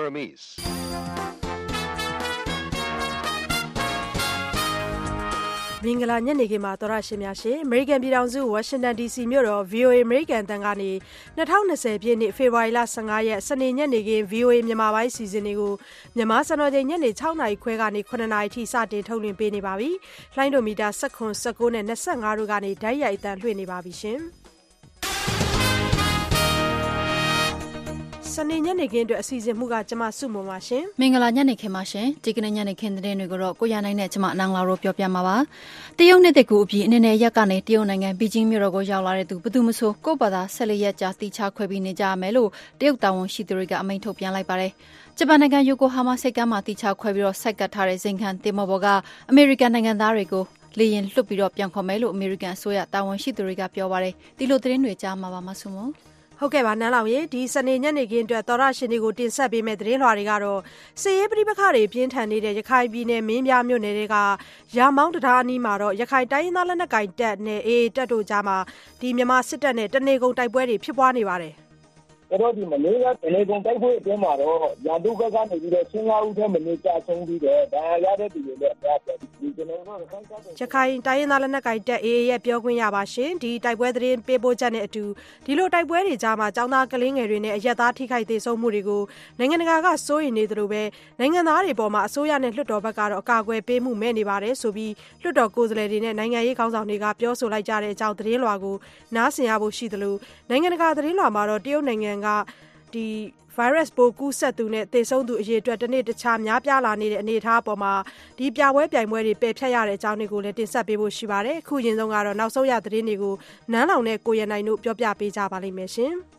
Burmese. မင်္ဂလာညနေခင်းပါသောရရှင်များရှင်အမေရိကန်ပြည်ထောင်စုဝါရှင်တန် DC မြို့တော် VOA အမေရိကန်တန်ကနေ2020ပြည့်နှစ်ဖေဖော်ဝါရီလ15ရက်စနေညနေခင်း VOA မြန်မာပိုင်းစီစဉ်တွေကိုမြန်မာစံတော်ချိန်ညနေ6နာရီခွဲကနေ9နာရီထိစတင်ထုတ်လွှင့်ပေးနေပါပြီ။လိုင်းဒိုမီတာ19 19နဲ့25တို့ကနေဓာတ်ရိုက်အတန်လွှင့်နေပါပြီရှင်။ နေညနေခင်းအတွက်အစီအစဉ်မှုကကျမစုမုံပါရှင်မင်္ဂလာညနေခင်းပါရှင်ဒီကနေ့ညနေခင်းတဲ့တွေကိုတော့ကိုရနိုင်နဲ့ကျမအနန်းလာတို့ပြောပြမှာပါတရုတ်နှစ်တကူအပြီးအနေနဲ့ရက်ကနေတရုတ်နိုင်ငံဘီဂျင်းမြို့တော်ကိုရောက်လာတဲ့သူဘယ်သူမဆိုကိုယ့်ဘာသာဆက်လက်ရက်ကြာတီချခွဲပြီးနေကြရမယ်လို့တရုတ်တာဝန်ရှိသူတွေကအမိန့်ထုတ်ပြန်လိုက်ပါတယ်ဂျပန်နိုင်ငံယိုကိုဟာမာစိတ်ကမ်းမှာတီချခွဲပြီးတော့ဆိုက်ကတ်ထားတဲ့ဇင်ခံတင်မော်ဘော်ကအမေရိကန်နိုင်ငံသားတွေကိုလေရင်လွတ်ပြီးတော့ပြန်ခေါ်မယ်လို့အမေရိကန်အစိုးရတာဝန်ရှိသူတွေကပြောပါတယ်ဒီလိုသတင်းတွေကြားမှာပါမဆုမ ဟုတ်ကဲ့ပါနန်းလောင်ရေဒီစနေညနေခင်းအတွက်သောရရှင်တွေကိုတင်ဆက်ပေးမယ့်သတင်းလွှာတွေကတော့စစ်ရေးပဋိပက္ခတွေပြင်းထန်နေတဲ့ရခိုင်ပြည်နယ်မင်းပြမြို့နယ်တွေကရာမောင်းတရားအနီးမှာတော့ရခိုင်တိုင်းရင်းသားလက်နက်ကိုင်တပ်နဲ့အေးတပ်တို့ကြားမှာဒီမြန်မာစစ်တပ်နဲ့တနေကုန်တိုက်ပွဲတွေဖြစ်ပွားနေပါတယ်။ ဆိုတော့ဒီမလေးကတနေကုန်တိုက်ပွဲအတွင်းမှာတော့ ရန်သူဘက်ကနေပြီးတော့15ဦးထဲမနေကြဆုံးပြီးတော့ဒါရတဲ့သူတွေလည်း အများကြီးဒီကျွန်တော်တို့ခိုင်းစားတဲ့ရခိုင်တိုင်းရင်းသား လက်နက်ကိုင်တပ် AA ရဲ့ ပြောခွင့်ရပါရှင်ဒီတိုက်ပွဲသတင်းပေးပို့ချက်နဲ့အတူ ဒီလို တိုက်ပွဲတွေကြားမှာចောင်းသားကလေးငယ်တွေနဲ့ အရက်သား ထိခိုက်သေးဆုံးမှုတွေကို နိုင်ငံတကာက စိုးရိမ်နေသလိုပဲနိုင်ငံသားတွေပေါ်မှာအစိုးရနဲ့ လွှတ်တော်ဘက်ကတော့ အကာအကွယ်ပေးမှု မဲ့နေပါတယ်ဆိုပြီး လွှတ်တော်ကိုယ်စားလှယ်တွေနဲ့ နိုင်ငံရေးခေါင်းဆောင်တွေက ပြောဆိုလိုက်ကြတဲ့အကြောင်း သတင်းလွှာကို နားဆင်ရဖို့ရှိသလို နိုင်ငံတကာ သတင်းလွှာမှာတော့ တရုတ်နိုင်ငံက ဒီ virus ပိုးကူးစက်သူနဲ့သေဆုံးသူအရေအတွက်တစ်နေ့တခြားများပြားလာနေတဲ့အနေအထားအပေါ်မှာဒီပြပွဲပြိုင်ပွဲတွေပယ်ဖျက်ရတဲ့အကြောင်းတွေကိုလည်းတင်ဆက်ပေးဖို့ရှိပါတယ်။အခုရင်ဆုံးကတော့နောက်ဆုံးရသတင်းတွေကိုနန်းလောင်နဲ့ကိုရနိုင်တို့ပြောပြပေးကြပါလိမ့်မယ်ရှင်။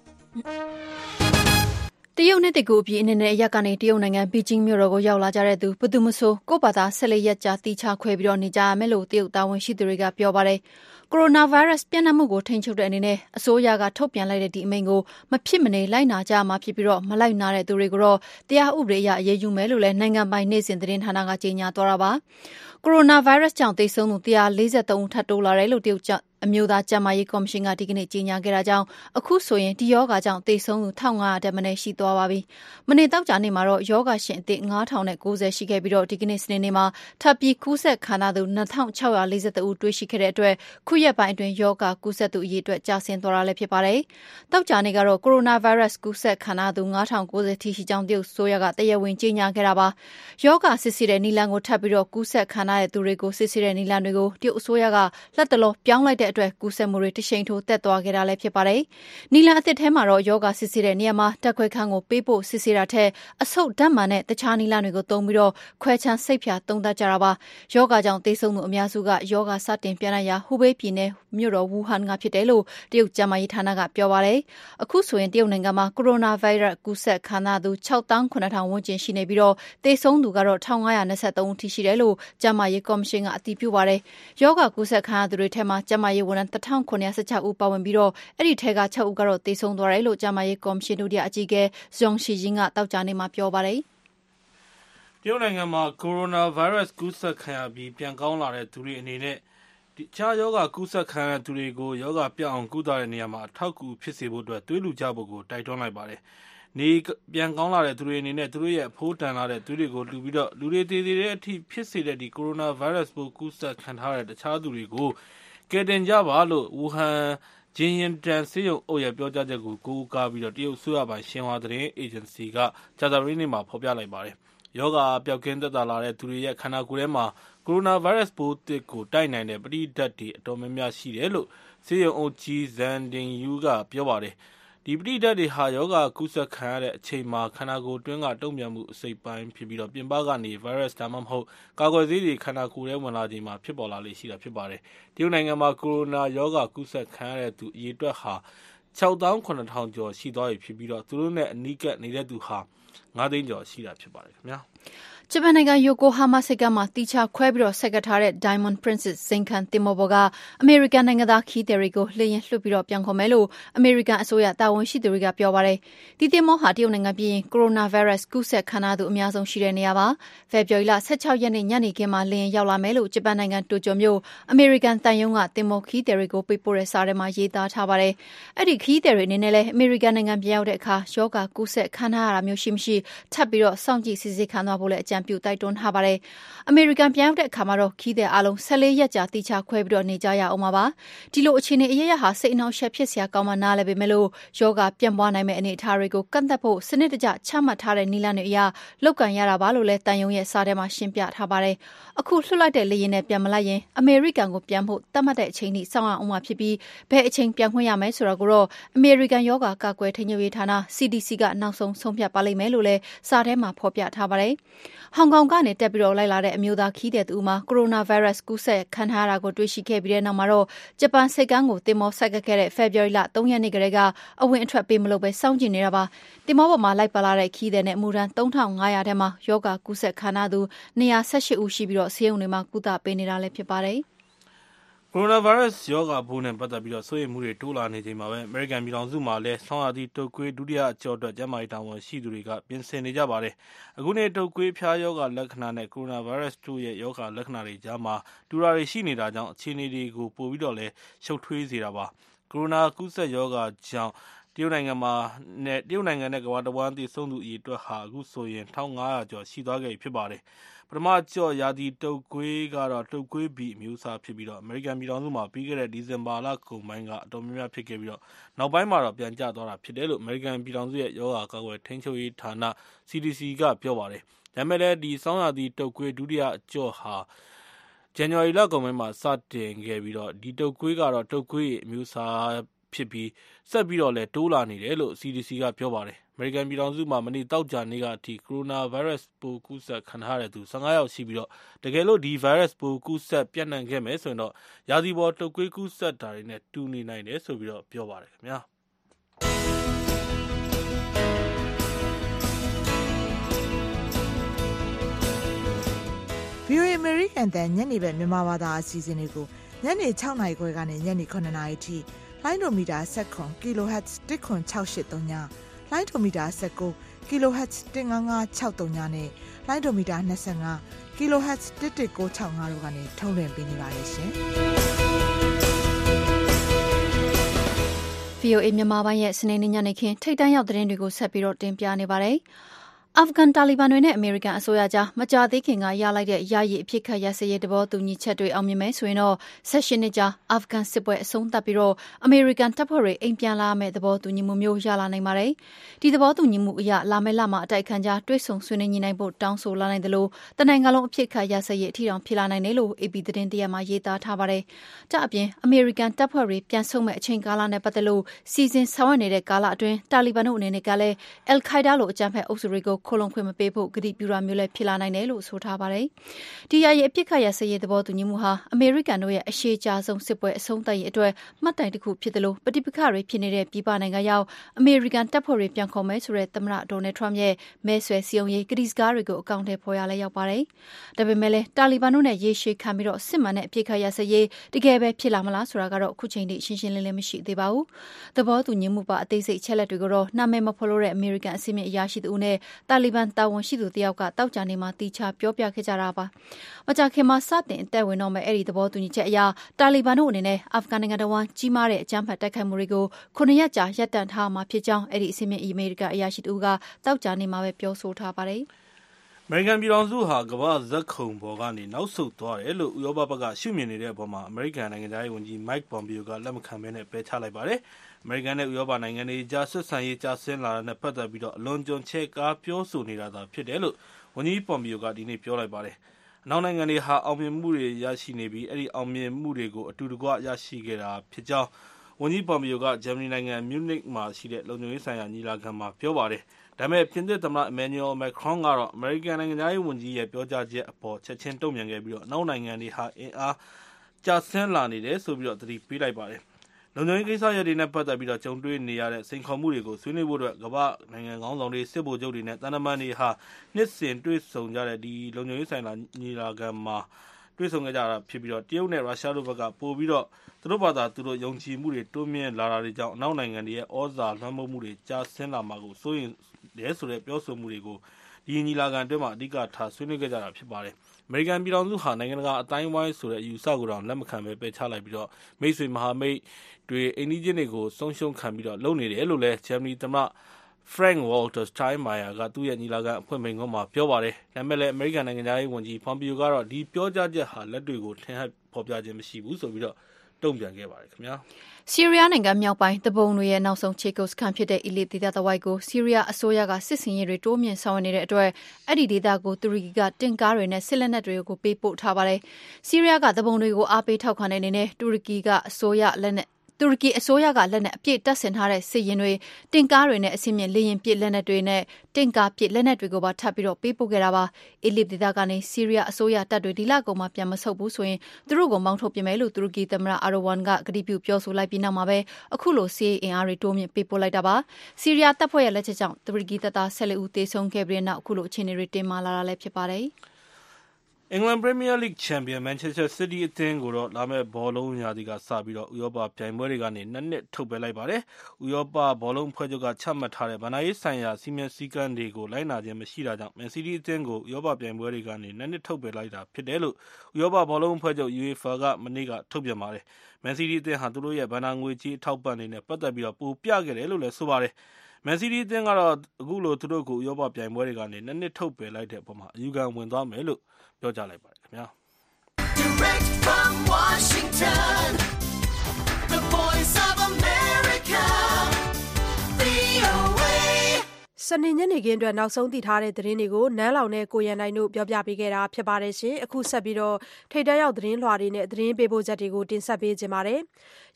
တရုတ်နှစ်တကူအပြီးအနေနဲ့ရက်ကနေတရုတ်နိုင်ငံဘီဂျင်းမြို့တော်ကိုရောက်လာကြတဲ့သူဘသူမဆိုကိုယ့်ဘာသာဆက်လက်ရက်ကြာတီချခွဲပြီးတော့နေကြရမယ်လို့တရုတ်တာဝန်ရှိသူတွေကပြောပါတယ်။ ကိုရိုနာဗိုင်းရပ်စ်ပြန့်နှံ့မှုကိုထိန်းချုပ်တဲ့အနေနဲ့ အစိုးရကထုတ်ပြန်လိုက်တဲ့ဒီအမိန့်ကို မဖြစ်မနေလိုက်နာကြရမှာဖြစ်ပြီးတော့မလိုက်နာတဲ့သူတွေကိုတော့ တရားဥပဒေအရ အရေးယူမယ်လို့လည်း နိုင်ငံပိုင် နေ့စဉ်သတင်းဌာနက ကြေညာသွားတာပါ။ကိုရိုနာဗိုင်းရပ်စ်ကြောင့် သေဆုံးသူ143ဦး ထပ်တိုးလာတယ်လို့ တရုတ် အမျိုးသားကျန်းမာရေးကော်မရှင်ကဒီကနေ့ကြေညာခဲ့တာကြောင့်အခုဆိုရင်ဒီရောဂါကြောင့်သေဆုံးသူ1500တက်မနေရှိသွားပါပြီ။မနေ့တောက်ကြနေ့မှာတော့ရောဂါရှင်အသစ်9090ရှိခဲ့ပြီးတော့ဒီကနေ့စနေနေ့မှာထပ်ပြီးကူးစက်ခံရသူ2642ဦးတွေ့ရှိခဲ့တဲ့အတွက်ခုရက်ပိုင်းအတွင်းရောဂါကူးစက်သူအရေအတွက်ကျဆင်းသွားတာလည်းဖြစ်ပါတယ်။တောက်ကြနေ့ကတော့ကိုရိုနာဗိုင်းရပ်စ်ကူးစက်ခံရသူ9090ထိရှိကြောင်းတရုတ်ဆိုရကတရားဝင်ကြေညာခဲ့တာပါ။ယောဂါစစ်ဆေးတဲ့နီလန်ကိုထပ်ပြီးတော့ကူးစက်ခံရတဲ့သူတွေကိုစစ်ဆေးတဲ့နီလန်တွေကိုတရုတ်အစိုးရကလက်တလောပြောင်းလိုက်တဲ့အတွက်ကူးစက်မှုတွေတရှိန်ထိုးတက်သွားခဲ့တာလည်းဖြစ်ပါတယ်။နီလန်အသစ်ထဲမှာတော့ယောဂစစ်ဆေးတဲ့နေရာမှာတက်ခွဲခန်းကိုပေးပို့စစ်ဆေးတာထက်အဆုတ်ဓာတ်မှန်နဲ့တခြားနီလန်တွေကိုသုံးပြီးတော့ခွဲချမ်းစိတ်ဖြာသုံးသပ်ကြတာပါ။ယောဂကြောင့်သေဆုံးသူအများစုကယောဂစတင်ပြန်လာရာဟူဘေးပြည်နယ်မြို့တော်ဝူဟန်ကဖြစ်တယ်လို့တရုတ်ကျန်းမာရေးဌာနကပြောပါတယ်။အခုဆိုရင်တရုတ်နိုင်ငံမှာကိုရိုနာဗိုင်းရပ်စ်ကူးစက်ခံရသူ6,900ဝန်းကျင်ရှိနေပြီးတော့သေဆုံးသူကတော့1,523ဦးထိရှိတယ်လို့ကျန်းမာရေးကော်မရှင်ကအတည်ပြုပါတယ်။ယောဂကူးစက်ခံရသူတွေထဲမှာကျန်းမာရေးဝန်ထမ်း1916ဦးပါဝင်ပြီးတော့အဲ့ဒီထဲက6ဦးကတော့သေဆုံးသွားတယ်လို့ကျန်းမာရေးကော်မရှင်ဒုတိယအကြီးအကဲဇွန်ရှီဂျင်းကတောက်ကြနေမှာပြောပါတယ်တရုတ်နိုင်ငံမှာကိုရိုနာဗိုင်းရပ်စ်ကူးစက်ခံရပြီးပြန်ကောင်းလာတဲ့သူတွေအနေနဲ့တခြားယောဂကူးစက်ခံရတဲ့သူတွေကိုယောဂပြအောင်ကုသတဲ့နေရာမှာအထောက်အကူဖြစ်စေဖို့အတွက်သွေးလူကြဖို့ကိုတိုက်တွန်းလိုက်ပါတယ်။နေပြန်ကောင်းလာတဲ့သူတွေအနေနဲ့သူတို့ရဲ့အဖိုးတန်လာတဲ့သူတွေကိုလူပြီးတော့လူတွေတည်တည်တဲ့အထိဖြစ်စေတဲ့ဒီကိုရိုနာဗိုင်းရပ်စ်ပိုးကူးစက်ခံထားတဲ့တခြားသူတွေကို ကယ်တင်ကြပါလို့ ဝူဟန် ဂျင်းရင်တန်စေယုံအုပ်ရဲ့ ပြောကြားချက်ကို ကိုးကားပြီးတော့တရုတ်ဆိုရပိုင် ရှင်ဟွာသတင်းအေဂျင်စီကဂျာတာရီနေမှာ ဖော်ပြလိုက်ပါတယ်။ယောဂပျောက်ကင်းသက်သာလာတဲ့သူတွေရဲ့ ခန္ဓာကိုယ်ထဲမှာ ကိုရိုနာဗိုင်းရပ်စ်ပိုးသစ်ကို တိုက်နိုင်တဲ့ ပဋိဓာတ်တွေ အတော်များများရှိတယ်လို့စေယုံအုပ်ကြီးဇန်ဒင်ယူကပြောပါတယ်။ ဒီပဋိဓာတ်တွေဟာရောဂါကူးစက်ခံရတဲ့အချိန်မှာခန္ဓာကိုယ်တွင်းကတုံ့ပြန်မှုအစိတ်ပိုင်းဖြစ်ပြီးတော့ပြင်ပကနေဗိုင်းရပ်စ်ဒါမှမဟုတ်ကာကွယ်ဆေးတွေခန္ဓာကိုယ်ထဲဝင်လာချိန်မှာဖြစ်ပေါ်လာလေ့ရှိတာဖြစ်ပါတယ်။တရုတ်နိုင်ငံမှာကိုရိုနာရောဂါကူးစက်ခံရတဲ့သူအရေအတွက်ဟာ6,900ကျော်ရှိသွားပြီဖြစ်ပြီးတော့သူတို့နဲ့အနီးကပ်နေတဲ့သူဟာ9သိန်းကျော်ရှိတာဖြစ်ပါတယ်ခင်ဗျာ။ ဂျပန်နိုင်ငံယိုကိုဟားမားဆိပ်ကမ်းမှာသီးခြားခွဲပြီးဆိုက်ကပ်ထားတဲ့ Diamond Princess ဇိမ်ခံသင်္ဘောပေါ်ကအမေရိကန်နိုင်ငံသားခရီးသည်တွေကိုလေယာဉ်လွှတ်ပြီးပြန်ခေါ်မယ်လို့အမေရိကန်အစိုးရတာဝန်ရှိသူတွေကပြောပါတယ်။ဒီသင်္ဘောဟာတရုတ်နိုင်ငံပြီးရင်ကိုရိုနာဗိုင်းရပ်စ်ကူးစက်ခံထားရသူအများဆုံးရှိတဲ့နေရာပါ။ဖေဖော်ဝါရီလ၁၆ရက်နေ့ညနေခင်းမှာလေယာဉ်ရောက်လာမယ်လို့ဂျပန်နိုင်ငံတိုကျိုမြို့အမေရိကန်သံရုံးကသင်္ဘောခရီးသည်တွေကိုပေးပို့တဲ့စာထဲမှာရေးသားထားပါတယ်။အဲဒီခရီးသည်တွေအနေနဲ့လည်းအမေရိကန်နိုင်ငံပြန်ရောက်တဲ့အခါရောဂါကူးစက်ခံထားရတာမျိုးရှိမရှိထပ်ပြီးစောင့်ကြည့်စစ်ဆေးခံသွားဖို့လည်းအကြံပြုတိုက်တွန်းထားပါတယ်။အမေရိကန်ပြန်ရောက်တဲ့အခါမှာတော့ခရီးသည်အားလုံး၁၄ရက်ကြာသီးခြားခွဲပြီးနေကြရဦးမှာပါ။ဒီလိုအခြေအနေအရပ်ရပ်ဟာစိတ်အနှောင့်အယှက်ဖြစ်စရာကောင်းမှနားလည်ပေမယ့်ရောဂါပြန့်ပွားနိုင်မယ့်အနေအထားတွေကိုကန့်သတ်ဖို့စနစ်တကျချမှတ်ထားတဲ့နည်းလမ်းတွေအရလုပ်ကိုင်ရတာပါလို့လည်းသံရုံးရဲ့စာထဲမှာရှင်းပြထားပါတယ်။အခုလွှတ်လိုက်တဲ့လေယာဉ်နဲ့ပြန်မလိုက်ရင်အမေရိကန်ကိုပြန်ဖို့သတ်မှတ်တဲ့အချိန်ထိစောင့်ရဦးမှာဖြစ်ပြီးဘယ်အချိန်ပြန်ခွင့်ရမယ်ဆိုတာကိုတော့အမေရိကန်ရောဂါကာကွယ်ထိန်းချုပ်ရေးဌာန CDC ကနောက်ဆုံးဆုံးဖြတ်ပါလိမ့်မယ်လို့လည်းစာထဲမှာဖော်ပြထားပါတယ်။ဟောင်ကောင်ကနေတက်ပြီးလိုက်လာတဲ့အမျိုးသားခရီးသည်တဦးမှာကိုရိုနာဗိုင်းရပ်စ်ကူးစက်ခံထားရတာကိုတွေ့ရှိခဲ့ပြီးတဲ့နောက်မှာတော့ဂျပန်ဆိပ်ကမ်းကိုသင်္ဘောဆိုက်ကပ်ခဲ့တဲ့ဖေဖော်ဝါရီလ၃ရက်နေ့ကတည်းကအဝင်အထွက်ပေးမလုပ်ဘဲစောင့်ကြည့်နေတာပါ။သင်္ဘောပေါ်မှာလိုက်ပါလာတဲ့ခရီးသည်နဲ့အမှုထမ်း၃,၅၀၀ထဲမှာရောဂါကူးစက်ခံထားရသူ၂၁၈ဦးရှိပြီးဆေးရုံတွေမှာကုသပေးနေတာလည်းဖြစ်ပါတယ်။ ကိုရိုနာဗိုင်းရပ်စ်ရောဂါပိုးနဲ့ပတ်သက်ပြီးစိုးရိမ်မှုတွေတိုးလာနေချိန်မှာပဲအမေရိကန်ပြည်ထောင်စုမှာလည်းဆောင်းရာသီတုပ်ကွေးဒုတိယအကျော့အတွက်ကျန်းမာရေးတာဝန်ရှိသူတွေကပြင်ဆင်နေကြပါတယ်။အခုနှစ်တုပ်ကွေးအဖျားရောဂါလက္ခဏာနဲ့ကိုရိုနာဗိုင်းရပ်စ်တို့ရဲ့ရောဂါလက္ခဏာတွေကြားမှာတူတာတွေရှိနေတာကြောင့်အခြေအနေတွေကိုပိုပြီးတော့လည်းရှုပ်ထွေးစေတာပါ။ကိုရိုနာကူးစက်ရောဂါကြောင့်တရုတ်နိုင်ငံနဲ့ကမ္ဘာတဝန်းသေဆုံးသူအရေအတွက်ဟာအခုဆိုရင်၁,၅၀၀ကျော်ရှိသွားခဲ့ပြီဖြစ်ပါတယ် ပထမအကျော့ရာသီတုပ်ကွေးကတော့တုပ်ကွေးဘီအမျိုးအစားဖြစ်ပြီးအမေရိကန်ပြည်ထောင်စုမှာပြီးခဲ့တဲ့ဒီဇင်ဘာလကုန်ပိုင်းကအတော်များများဖြစ်ခဲ့ပြီးနောက်ပိုင်းမှာတော့ပြန်ကျသွားတာဖြစ်တယ်လို့အမေရိကန်ပြည်ထောင်စုရဲ့ရောဂါကာကွယ်ထိန်းချုပ်ရေးဌာန CDC ကပြောပါတယ်။ဒါပေမယ့်လည်းဆောင်းရာသီတုပ်ကွေးဒုတိယအကျော့ဟာဇန်နဝါရီလကုန်ပိုင်းမှာစတင်ခဲ့ပြီးဒီတုပ်ကွေးကတော့တုပ်ကွေးအမျိုးအစားဖြစ်ပြီးဆက်ပြီးတော့လည်းတိုးလာနေတယ်လို့ CDC ကပြောပါတယ်။အ မေရိကန်ပြည်ထောင်စုမှာ မနေ့ သောကြာနေ့ကအထိ ကိုရိုနာဗိုင်းရပ်စ်ပိုး ကူးစက်ခံထားရသူ ၁၅ ယောက်ရှိပြီး တကယ်လို့ ဒီဗိုင်းရပ်စ်ပိုး ကူးစက်ပျံ့နှံ့ခဲ့မယ်ဆိုရင်တော့ ရာသီပေါ် တုပ်ကွေးကူးစက်တာတွေနဲ့ တူနေနိုင်တယ်ဆိုပြီးပြောပါတယ်ခင်ဗျာ။ VOA American တန်ညနေပဲမြန်မာဘာသာအစီအစဉ်တွေကိုညနေ6နာရီခွဲကနေညနေ9နာရီထိလိုင်းဒိုမီတာ7 kHz 10683ည လိုင်းဒိုမီတာ19 kHz 15563ညနဲ့လိုင်းဒိုမီတာ25 kHz 11965တို့ကနေထုတ်လွှင့်ပေးနေပါတယ်ရှင်။ VOA မြန်မာပိုင်းရဲ့စနေနေ့ညနေခင်းထိတ်တန့်ရောက်တဲ့သတင်းတွေကိုဆက်ပြီးတော့တင်ပြနေပါတယ်။ အာဖဂန်တာလီဘန်တွေနဲ့အမေရိကန်အစိုးရကြားမကြာသေးခင်ကရလိုက်တဲ့ယာယီအဖြစ်ခတ်ရစရေးတဘောတူညီချက်တွေအောင်မြင်မယ်ဆိုရင်တော့ဆက်ရှင်နှစ်ကြာအာဖဂန်စစ်ပွဲအဆုံးသတ်ပြီးတော့အမေရိကန်တပ်ဖွဲ့တွေအိမ်ပြန်လာမယ့်သဘောတူညီမှုမျိုးရလာနိုင်ပါတယ်။ဒီသဘောတူညီမှုအရလာမယ့်လမှာအတိုက်ခံကြားတွဲဆုံဆွေးနွေးညှိနှိုင်းဖို့တောင်းဆိုလာနိုင်တယ်လို့တနိုင်ငံလုံးအဖြစ်ခတ်ရစရေးအထီတောင်ဖြစ်လာနိုင်တယ်လို့ AP သတင်းတရက်မှာရေးသားထားပါတယ်။ကြအပြင်အမေရိကန်တပ်ဖွဲ့တွေပြန်ဆုံမဲ့အချိန်ကာလနဲ့ပတ်သက်လို့စီစဉ်ဆောင်ရွက်နေတဲ့ကာလအတွင်းတာလီဘန်တို့အနေနဲ့ကလည်းအယ်ခိုင်ဒါလိုအကြမ်းဖက်အုပ်စုတွေကိုခိုလုံခွင့်မပေးဖို့ကတိပြုတာမျိုးလည်းဖြစ်လာနိုင်တယ်လို့ဆိုထားပါတယ်။ဒီယာယီအပြစ်ခတ်ရစရေးသဘောတူညီမှုဟာအမေရိကန်တို့ရဲ့အရှိကြဆုံးစစ်ပွဲအဆုံးသတ်ရေးအတွက်မှတ်တိုင်တစ်ခုဖြစ်တယ်လို့ပဋိပက္ခတွေဖြစ်နေတဲ့ပြည်ပနိုင်ငံရောက်အမေရိကန်တပ်ဖွဲ့တွေပြန်ခေါ်မယ်ဆိုတဲ့သမ္မတဒေါ်နယ်ထရမ့်ရဲ့မဲဆွယ်စည်းရုံးရေးကတိစကားတွေကိုအကောင့်ထဲပေါ်ရလဲရောက်ပါတယ်။ဒါပေမဲ့လည်းတာလီဘန်တို့နဲ့ရေရှည်ခံပြီးတော့စစ်မှန်တဲ့အပြစ်ခတ်ရစရေးတကယ်ပဲဖြစ်လာမလားဆိုတာကတော့အခုချိန်ထိရှင်းရှင်းလင်းလင်းမရှိသေးပါဘူး။သဘောတူညီမှုပါအသေးစိတ်ချက်လက်တွေကိုတော့နာမည်မဖော်လို့တဲ့အမေရိကန်အစီအမံအရာရှိသူနဲ့တာလီဘန်တာဝန်ရှိသူတယောက်ကတောက်ကြနေမှာတီချပြောပြခဲ့ကြတာပါ။မကြခင်မှာစတင်အသက်ဝင်တော့မဲ့အဲ့ဒီသဘောတူညီချက်အရတာလီဘန်တို့အနေနဲ့အာဖဂန်နိုင်ငံတော်ဝန်ကြီးမားတဲ့အကြမ်းဖက်တိုက်ခိုက်မှုတွေကိုခုနှစ်ရက်ကြာရပ်တန့်ထားမှာဖြစ်ကြောင်းအဲ့ဒီအစီအမံအမေရိကန်အရာရှိတူကတောက်ကြနေမှာပဲပြောဆိုထားပါတယ်။အမေရိကန်ပြည်ထောင်စုဟာကမ္ဘာ့ဇက်ခုံပေါ်ကနေနောက်ဆုတ်သွားတယ်လို့ဥရောပဘက်ကရှုမြင်နေတဲ့အပေါ်မှာအမေရိကန်နိုင်ငံသားရေးဝန်ကြီး Mike Pompeo ကလက်မခံဘဲနဲ့ပယ်ချလိုက်ပါတယ်။ အမေရိကန်နဲ့ ဥရောပနိုင်ငံတွေကြား ဆက်ဆံရေး ကျဆင်းလာတာနဲ့ ပတ်သက်ပြီး အလွန်အကျွံ ချဲ့ကားပြောဆိုနေတာသာ ဖြစ်တယ်လို့ ဝန်ကြီး Pompeo က ဒီနေ့ ပြောလိုက်ပါတယ်။အနောက်နိုင်ငံတွေဟာ အောင်မြင်မှုတွေ ရရှိနေပြီး အဲဒီအောင်မြင်မှုတွေကို အတူတကွ ရရှိခဲ့တာဖြစ်ကြောင်း ဝန်ကြီး Pompeo က ဂျာမနီနိုင်ငံ မြူးနစ်မှာရှိတဲ့ လုံခြုံရေးဆိုင်ရာ ညီလာခံမှာ ပြောပါတယ်။ဒါပေမယ့်ပြင်သစ်သမ္မတ Emmanuel Macron ကတော့ အမေရိကန် နိုင်ငံခြားရေးဝန်ကြီးရဲ့ ပြောကြားချက်အပေါ် ချက်ချင်း တုံ့ပြန်ခဲ့ပြီး အနောက်နိုင်ငံတွေဟာ အင်အားကျဆင်းလာနေတယ်ဆိုပြီး သတိပေးလိုက်ပါတယ် လုံခြုံရေးကိစ္စရပ်တွေနဲ့ပတ်သက်ပြီးတော့ကြုံတွေ့နေရတဲ့စိန်ခေါ်မှုတွေကိုဆွေးနွေးဖို့အတွက်ကမ္ဘာနိုင်ငံခေါင်းဆောင်တွေစစ်ဗိုလ်ချုပ်တွေနဲ့တန်တမန်တွေဟာနှစ်စဉ်တွေ့ဆုံကြတဲ့ဒီလုံခြုံရေးဆိုင်ရာညီလာခံမှာတွေ့ဆုံခဲ့ကြတာဖြစ်ပြီးတော့တရုတ်နဲ့ရုရှားတို့ဘက်ကပို့ပြီးတော့သူတို့ဘာသာသူတို့ယုံကြည်မှုတွေတိုးမြင့်လာတာတွေကြောင့်အနောက်နိုင်ငံတွေရဲ့ဩဇာလွှမ်းမိုးမှုတွေကြာဆင်းလာမှာကိုစိုးရိမ်တယ်ဆိုတဲ့ပြောဆိုမှုတွေကိုဒီညီလာခံအတွင်းမှာအဓိကထားဆွေးနွေးခဲ့ကြတာဖြစ်ပါတယ်။ အမေရိကန်ပြည်ထောင်စုဟာနိုင်ငံတကာအတိုင်းဝိုင်းဆိုတဲ့အယူဆကိုတော့လက်မခံပဲပယ်ချလိုက်ပြီးတော့မိတ်ဆွေမဟာမိတ်တွေအိန္ဒိချင်းတွေကိုဆုံးရှုံးခံပြီးတော့လုပ်နေတယ်လို့လည်းဂျာမနီသမ္မတ Frank Walter Steinmeier ကသူ့ရဲ့ညီလာခံအဖွင့်မိန့်ခွန်းမှာပြောပါတယ်။ဒါပေမဲ့လည်းအမေရိကန်နိုင်ငံသားရေးဝန်ကြီး Pompeo ကတော့ဒီပြောကြားချက်ဟာလက်တွေကိုထင်ဟပ်ဖော်ပြခြင်းမရှိဘူးဆိုပြီးတော့ တုံ့ပြန်ခဲ့ပါတယ်ခင်ဗျာ။ဆီးရီးယားနိုင်ငံမြောက်ပိုင်းတပုံတွေရဲ့နောက်ဆုံးခြေကုပ်စခန်းဖြစ်တဲ့ Idlib ဒေသတဝိုက်ကိုဆီးရီးယားအစိုးရကစစ်စင်ရေးတွေတိုးမြင့်ဆောင်ရွက်နေတဲ့အတွက်အဲ့ဒီဒေသကိုတူရကီကတင်ကားတွေနဲ့စစ်လက်နက်တွေကိုပေးပို့ထားပါတယ်။ဆီးရီးယားကတပုံတွေကိုအားပေးထောက်ခံတဲ့အနေနဲ့တူရကီကအစိုးရလက်နက် တူရကီအစိုးရကလက်နက်အပြည့်တပ်ဆင်ထားတဲ့စစ်ရင်တွေတင်ကားတွေနဲ့အစင်းမြင့်လေရင်ပစ်လက်နက်တွေနဲ့တင်ကားပစ်လက်နက်တွေကိုပါထပ်ပြီးတော့ပေးပို့ခဲ့တာပါအီလစ်ဒေသကနေဆီးရီးယားအစိုးရတပ်တွေဒီလကုန်မှာပြန်မဆုတ်ဘူးဆိုရင်သူတို့ကိုမောင်းထုတ်ပြမယ်လို့တူရကီသမ္မတအာရိုဝမ်ကကတိပြုပြောဆိုလိုက်ပြီးနောက်မှာပဲအခုလိုစီးအင်အားတွေတိုးမြင့်ပေးပို့လိုက်တာပါဆီးရီးယားတပ်ဖွဲ့ရဲ့လက်ချက်ကြောင့်တူရကီတပ်သား14ဦးသေဆုံးခဲ့ပြီးတဲ့နောက်အခုလိုအခြေအနေတွေတင်မာလာတာလည်းဖြစ်ပါတယ် အင်္ဂလန်ပရီးမီးယားလိဂ်ချန်ပီယံ မန်ချက်စတာ စီးတီးအသင်းကိုတော့ လာမယ့် ဘောလုံးရာသီကစပြီး ဥရောပပြိုင်ပွဲတွေကနေ ၂ နှစ် ထုတ်ပယ်လိုက်ပါတယ်။ဥရောပဘောလုံးအဖွဲ့ချုပ်က ချမှတ်ထားတဲ့ ဘဏ္ဍာရေးဆိုင်ရာ စည်းမျဉ်းစည်းကမ်းတွေကို လိုက်နာခြင်းမရှိတာကြောင့် မန်စီးတီးအသင်းကို ဥရောပပြိုင်ပွဲတွေကနေ ၂ နှစ် ထုတ်ပယ်လိုက်တာဖြစ်တယ်လို့ ဥရောပဘောလုံးအဖွဲ့ချုပ် UEFA က မနေ့က ထုတ်ပြန်ပါတယ်။မန်စီးတီးအသင်းဟာ သူတို့ရဲ့ ဘဏ္ဍာငွေကြေး အထောက်အပံ့တွေနဲ့ ပတ်သက်ပြီး ပိုပြခဲ့တယ်လို့လည်းဆိုပါတယ်။ မန်စီးတီးအသင်းကတော့ အခုလို သူတို့ကို ဥရောပပြိုင်ပွဲတွေကနေ ၂ နှစ် ထုတ်ပယ်လိုက်တဲ့အပေါ်မှာအယူခံဝင်သွားမယ်လို့ ပြောကြားလိုက်ပါတယ်ခင်ဗျာ Direct from Washington the voice of America VOA စနေညနေခင်းအတွက် နောက်ဆုံးသိထားတဲ့သတင်းတွေကို နန်းလောင်နဲ့ ကိုရန်နိုင်တို့ ပြောပြပေးခဲ့တာဖြစ်ပါတယ်ရှင်အခုဆက်ပြီးတော့ထိတ်တရောက် သတင်းလွှာတွေနဲ့ သတင်းပေးပို့ချက်တွေကို တင်ဆက်ပေးခြင်းပါတယ်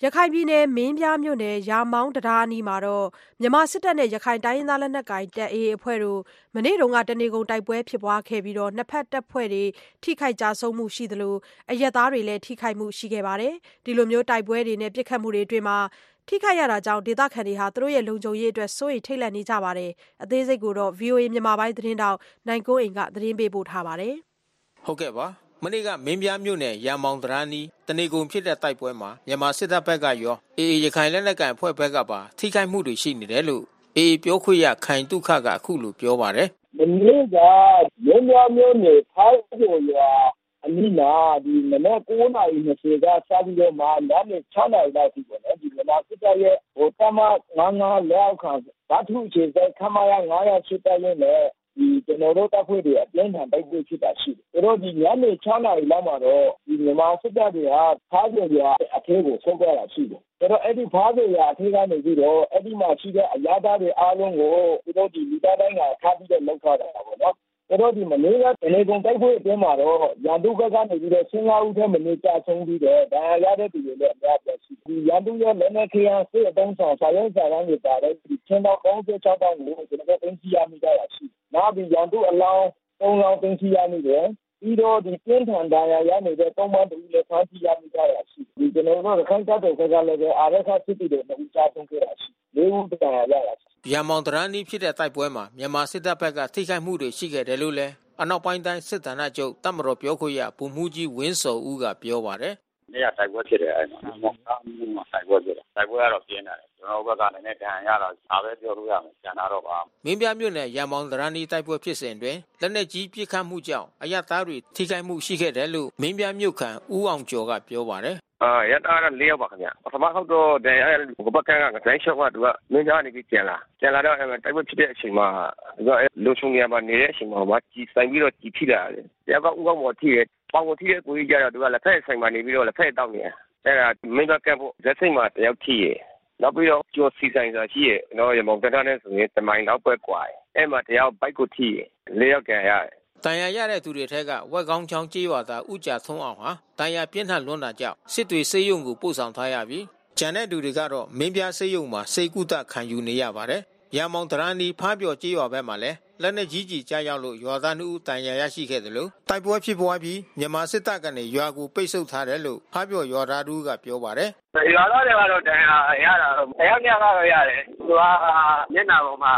ရခိုင်ပြည်နယ် မင်းပြားမြို့နယ် ရာမောင်းတရားအနီးမှာတော့မြန်မာစစ်တပ်နဲ့ ရခိုင်တိုင်းရင်းသားလက်နက်ကိုင်တပ် AA အဖွဲ့တို့ မနေ့တုန်းကတနေကုန် တိုက်ပွဲဖြစ်ပွားခဲ့ပြီးတော့နှစ်ဖက်တပ်ဖွဲ့တွေ ထိခိုက်ကြဆုံးမှုရှိသလို အရက်သားတွေလည်း ထိခိုက်မှုရှိခဲ့ပါတယ် ဒီလိုမျိုးတိုက်ပွဲတွေနဲ့ပြစ်ခတ်မှုတွေအတွင်းမှာ ထိခိုက်ရတာကြောင့် ဒေသခံတွေဟာ သူတို့ရဲ့ လုံခြုံရေးအတွက် စိုးရိမ်ထိတ်လန့်နေကြပါတယ်။အသေးစိတ်ကိုတော့ VOA မြန်မာပိုင်းသတင်းတောက် နိုင်ကိုအိန်က သတင်းပေးပို့ထားပါတယ်။ဟုတ်ကဲ့ပါ။မနေ့က မင်းပြားမြို့နယ်ရံမောင်တရန်နီတနေကုန်ဖြစ်တဲ့ တိုက်ပွဲမှာ မြန်မာစစ်တပ်ဘက်ကရောအေအေရခိုင်လက်နက်ကိုင်အဖွဲ့ဘက်ကပါ ထိခိုက်မှုတွေ ရှိနေတယ်လို့အေအေပြောခွင့်ရ ခိုင်တုခက အခုလိုပြောပါတယ်။မနေ့က မင်းပြားမြို့နယ်ဖိုးကျော်ရွာ အနီးမှာဒီမနက်9နာရီ20ကစပြီးတော့မှညနေ6နာရီလောက်ထိပေါ့နော်ဒီမြန်မာစစ်တပ်ရဲ့ဟိုတမ99လက်အောက်ခံဓာတုအခြေစိုက်ခမရ900စစ်တပ်ရဲ့နဲ့ဒီကျွန်တော်တို့တပ်ဖွဲ့တွေအပြင်းထန်တိုက်ပွဲဖြစ်တာရှိတယ်။ဒါတော့ဒီညနေ6နာရီလောက်မှာတော့ဒီမြန်မာစစ်တပ်တွေကဖားကြရအထက်ကိုဆုတ်သွားတာရှိတယ်။ဒါတော့အဲ့ဒီဖားကြရအထက်ကနေပြီးတော့အဲ့ဒီမှာရှိတဲ့အရာသားတွေအားလုံးကိုသူတို့ဒီလူသားတိုင်းကထားပြီးတော့လောက်ထားတာပေါ့နော် ဆိုတော့ဒီမလေးကတနေကုန်တိုက်ပွဲအတွင်းမှာတော့ ရန်သူဘက်ကနေပြီးတော့15ဦးထက်မနည်းကြာဆုံးပြီးတော့ ဒဏ်ရာရတဲ့သူတွေလည်း အများကြီးရှိဒီရန်သူရဲ့ လက်နက်ခဲယမ်း စစ်အုံဆောင် စာရုံးစာတမ်းတွေပါတဲ့ဒီချင်းတော့36တောင်းကို ကျွန်တော်တို့ သိသိရမိကြတာရှိနောက်ပြီးရန်သူအလောင်း ၃ လောင်း သိသိရမိတယ် ပြီးတော့ဒီပြင်းထန်ဒဏ်ရာရနေတဲ့တောင်းပန်တူလည်း ဖမ်းဆီးရမိကြတာရှိဒီကျွန်တော်တို့ ရခိုင်တပ်တော်ကလည်း အာရခစစ်တီတွေနဲ့ကြာဆုံးခဲ့တာရှိလေးဦး ဒဏ်ရာရတာရ န်မောင်တရန်နီဖြစ်တဲ့ တိုက်ပွဲမှာ မြန်မာစစ်တပ်ဘက်က ထိခိုက်မှုတွေ ရှိခဲ့တယ်လို့လည်း အနောက်ပိုင်းတိုင်း စစ်ဌာနချုပ် တပ်မတော်ပြောခွင့်ရ ဗိုလ်မှူးကြီးဝင်းစောဦးက ပြောပါတယ်။နေ့က တိုက်ပွဲဖြစ်တယ် အဲ့မှာ။မောင်သားမှုမှာ တိုက်ပွဲဖြစ်တယ်။တိုက်ပွဲကတော့ ပြင်းတယ်။ကျွန်တော်ဘက်ကလည်းနဲ့တန်ရတော့ဒါပဲပြောလို့ရမယ်။ကျန်တာတော့ပါ။မင်းပြမြို့နယ်ရန်မောင်တရန်နီတိုက်ပွဲဖြစ်စဉ်တွင်လက်နက်ကြီး ပစ်ခတ်မှုကြောင့် အရသားတွေ ထိခိုက်မှု ရှိခဲ့တယ်လို့ မင်းပြမြို့ခံ ဦးအောင်ကျော်က ပြောပါတယ် အာရတာက၄ယောက်ပါခင်ဗျပထမဆုံးတော့တရားကဘကန်ကဂိုင်းရှော့ကသူကမင်းသားနေပြီးကျန်လာကျန်လာတော့တိုက်ပွဲဖြစ်တဲ့အချိန်မှာသူကလုံချုံနေရာမှာနေတဲ့အချိန်မှာဘာကြီးဆိုင်ပြီးတော့ကြီးထိလာတယ်တရားကဥကောင်းပေါ်ထိတယ်ပေါင်ကိုထိတဲ့ကိုကြီးကြတော့သူကလက်ဖက်ဆိုင်မှာနေပြီးတော့လက်ဖက်တောက်နေတယ်အဲ့ဒါမင်းသားကပ်ဖို့ဇက်စိတ်မှာတယောက်ထိရနောက်ပြီးတော့ကျော်စီဆိုင်စာရှိရဲ့တော့ရမောင်တန်းနဲ့ဆိုရင်တမိုင်နောက်ပွဲကွာအဲ့မှာတယောက်ဘိုက်ကိုထိရလေးယောက်ကန်ရတယ် တန်ရာရတဲ့သူတွေထက်ကဝက်ကောင်းချောင်းကြေးရွာသားဥကြထုံးအောင်ဟာတန်ရာပြင်းထန်လွန်းတာကြောင့်စစ်တွေစေယုံကိုပို့ဆောင်ထားရပြီးကျန်တဲ့သူတွေကတော့မင်းပြစေယုံမှာစိတ်ကူးတခံယူနေရပါတယ်။ရမောင်တရန်ဒီဖားပြော်ကြေးရွာဘက်မှာလည်း လက်နက်ကြီးကြီးကြားရောက်လို့ရွာသား2ဦးတန်ရာရရှိခဲ့တယ်လို့တိုက်ပွဲဖြစ်ပွားပြီးမြန်မာစစ်တပ်ကနေရွာကိုပိတ်ဆို့ထားတယ်လို့ဖားပြော်ရွာသားတို့ကပြောပါတယ်ရွာသားတွေကတော့တန်ရာရတာတော့တယောက်နှစ်ယောက်ကတော့ရတယ်သူကမျက်နှာပေါ်မှာ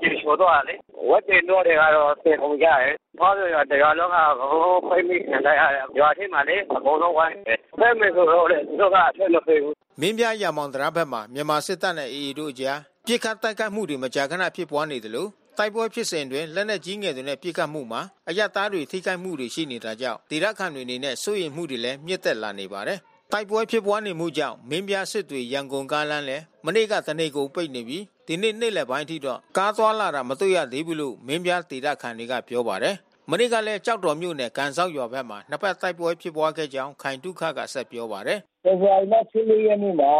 ကြည့်ရှိုးတော့လေဝက်တင်တော့တွေကတော့သင်ကုန်ကြတယ်ဘာလို့လဲတရားလုံးကဟိုဖိမိနေလိုက်ရတယ်ရွာထဲမှာလေအကုန်လုံးဝိုင်းတယ်ဖဲမယ်ဆိုတော့လေသူတို့ကအထက်မပေးဘူးမင်းပြရမောင်တရားဘက်မှာမြန်မာစစ်တပ်နဲ့အေအေတို့ကြားပြစ်ခတ်တိုက်ခိုက်မှုတွေမကြာခဏဖြစ်ပွားနေတယ်လို့ တိုက်ပွဲဖြစ်စဉ်တွင်လက်နက်ကြီးငယ်တွေနဲ့ ပစ်ခတ်မှုမှာ အရသားတွေ ထိခိုက်မှုတွေ ရှိနေတာကြောင့် ဒေသခံတွေအနေနဲ့ စိုးရိမ်မှုတွေလည်း မြင့်တက်လာနေပါတယ်။တိုက်ပွဲဖြစ်ပွားနေမှုကြောင့် မင်းပြစစ်တွေ ရန်ကုန်ကားလမ်းလည်း မနေ့က တနေ့ကုန်ပိတ်နေပြီး ဒီနေ့ နေ့လယ်ပိုင်းထိတော့ ကားသွားလာတာ မတွေ့ရသေးဘူးလို့ မင်းပြဒေသခံတွေက ပြောပါတယ်။မနေ့ကလည်းကြောက်တော်မြို့နယ် ကန်ဆောက်ရွာဘက်မှာ နှစ်ဖက်တိုက်ပွဲဖြစ်ပွားခဲ့ကြောင်း ခိုင်တုခက ဆက်ပြောပါတယ်။ဖေဖော်ဝါရီလ14ရက်နေ့မှာ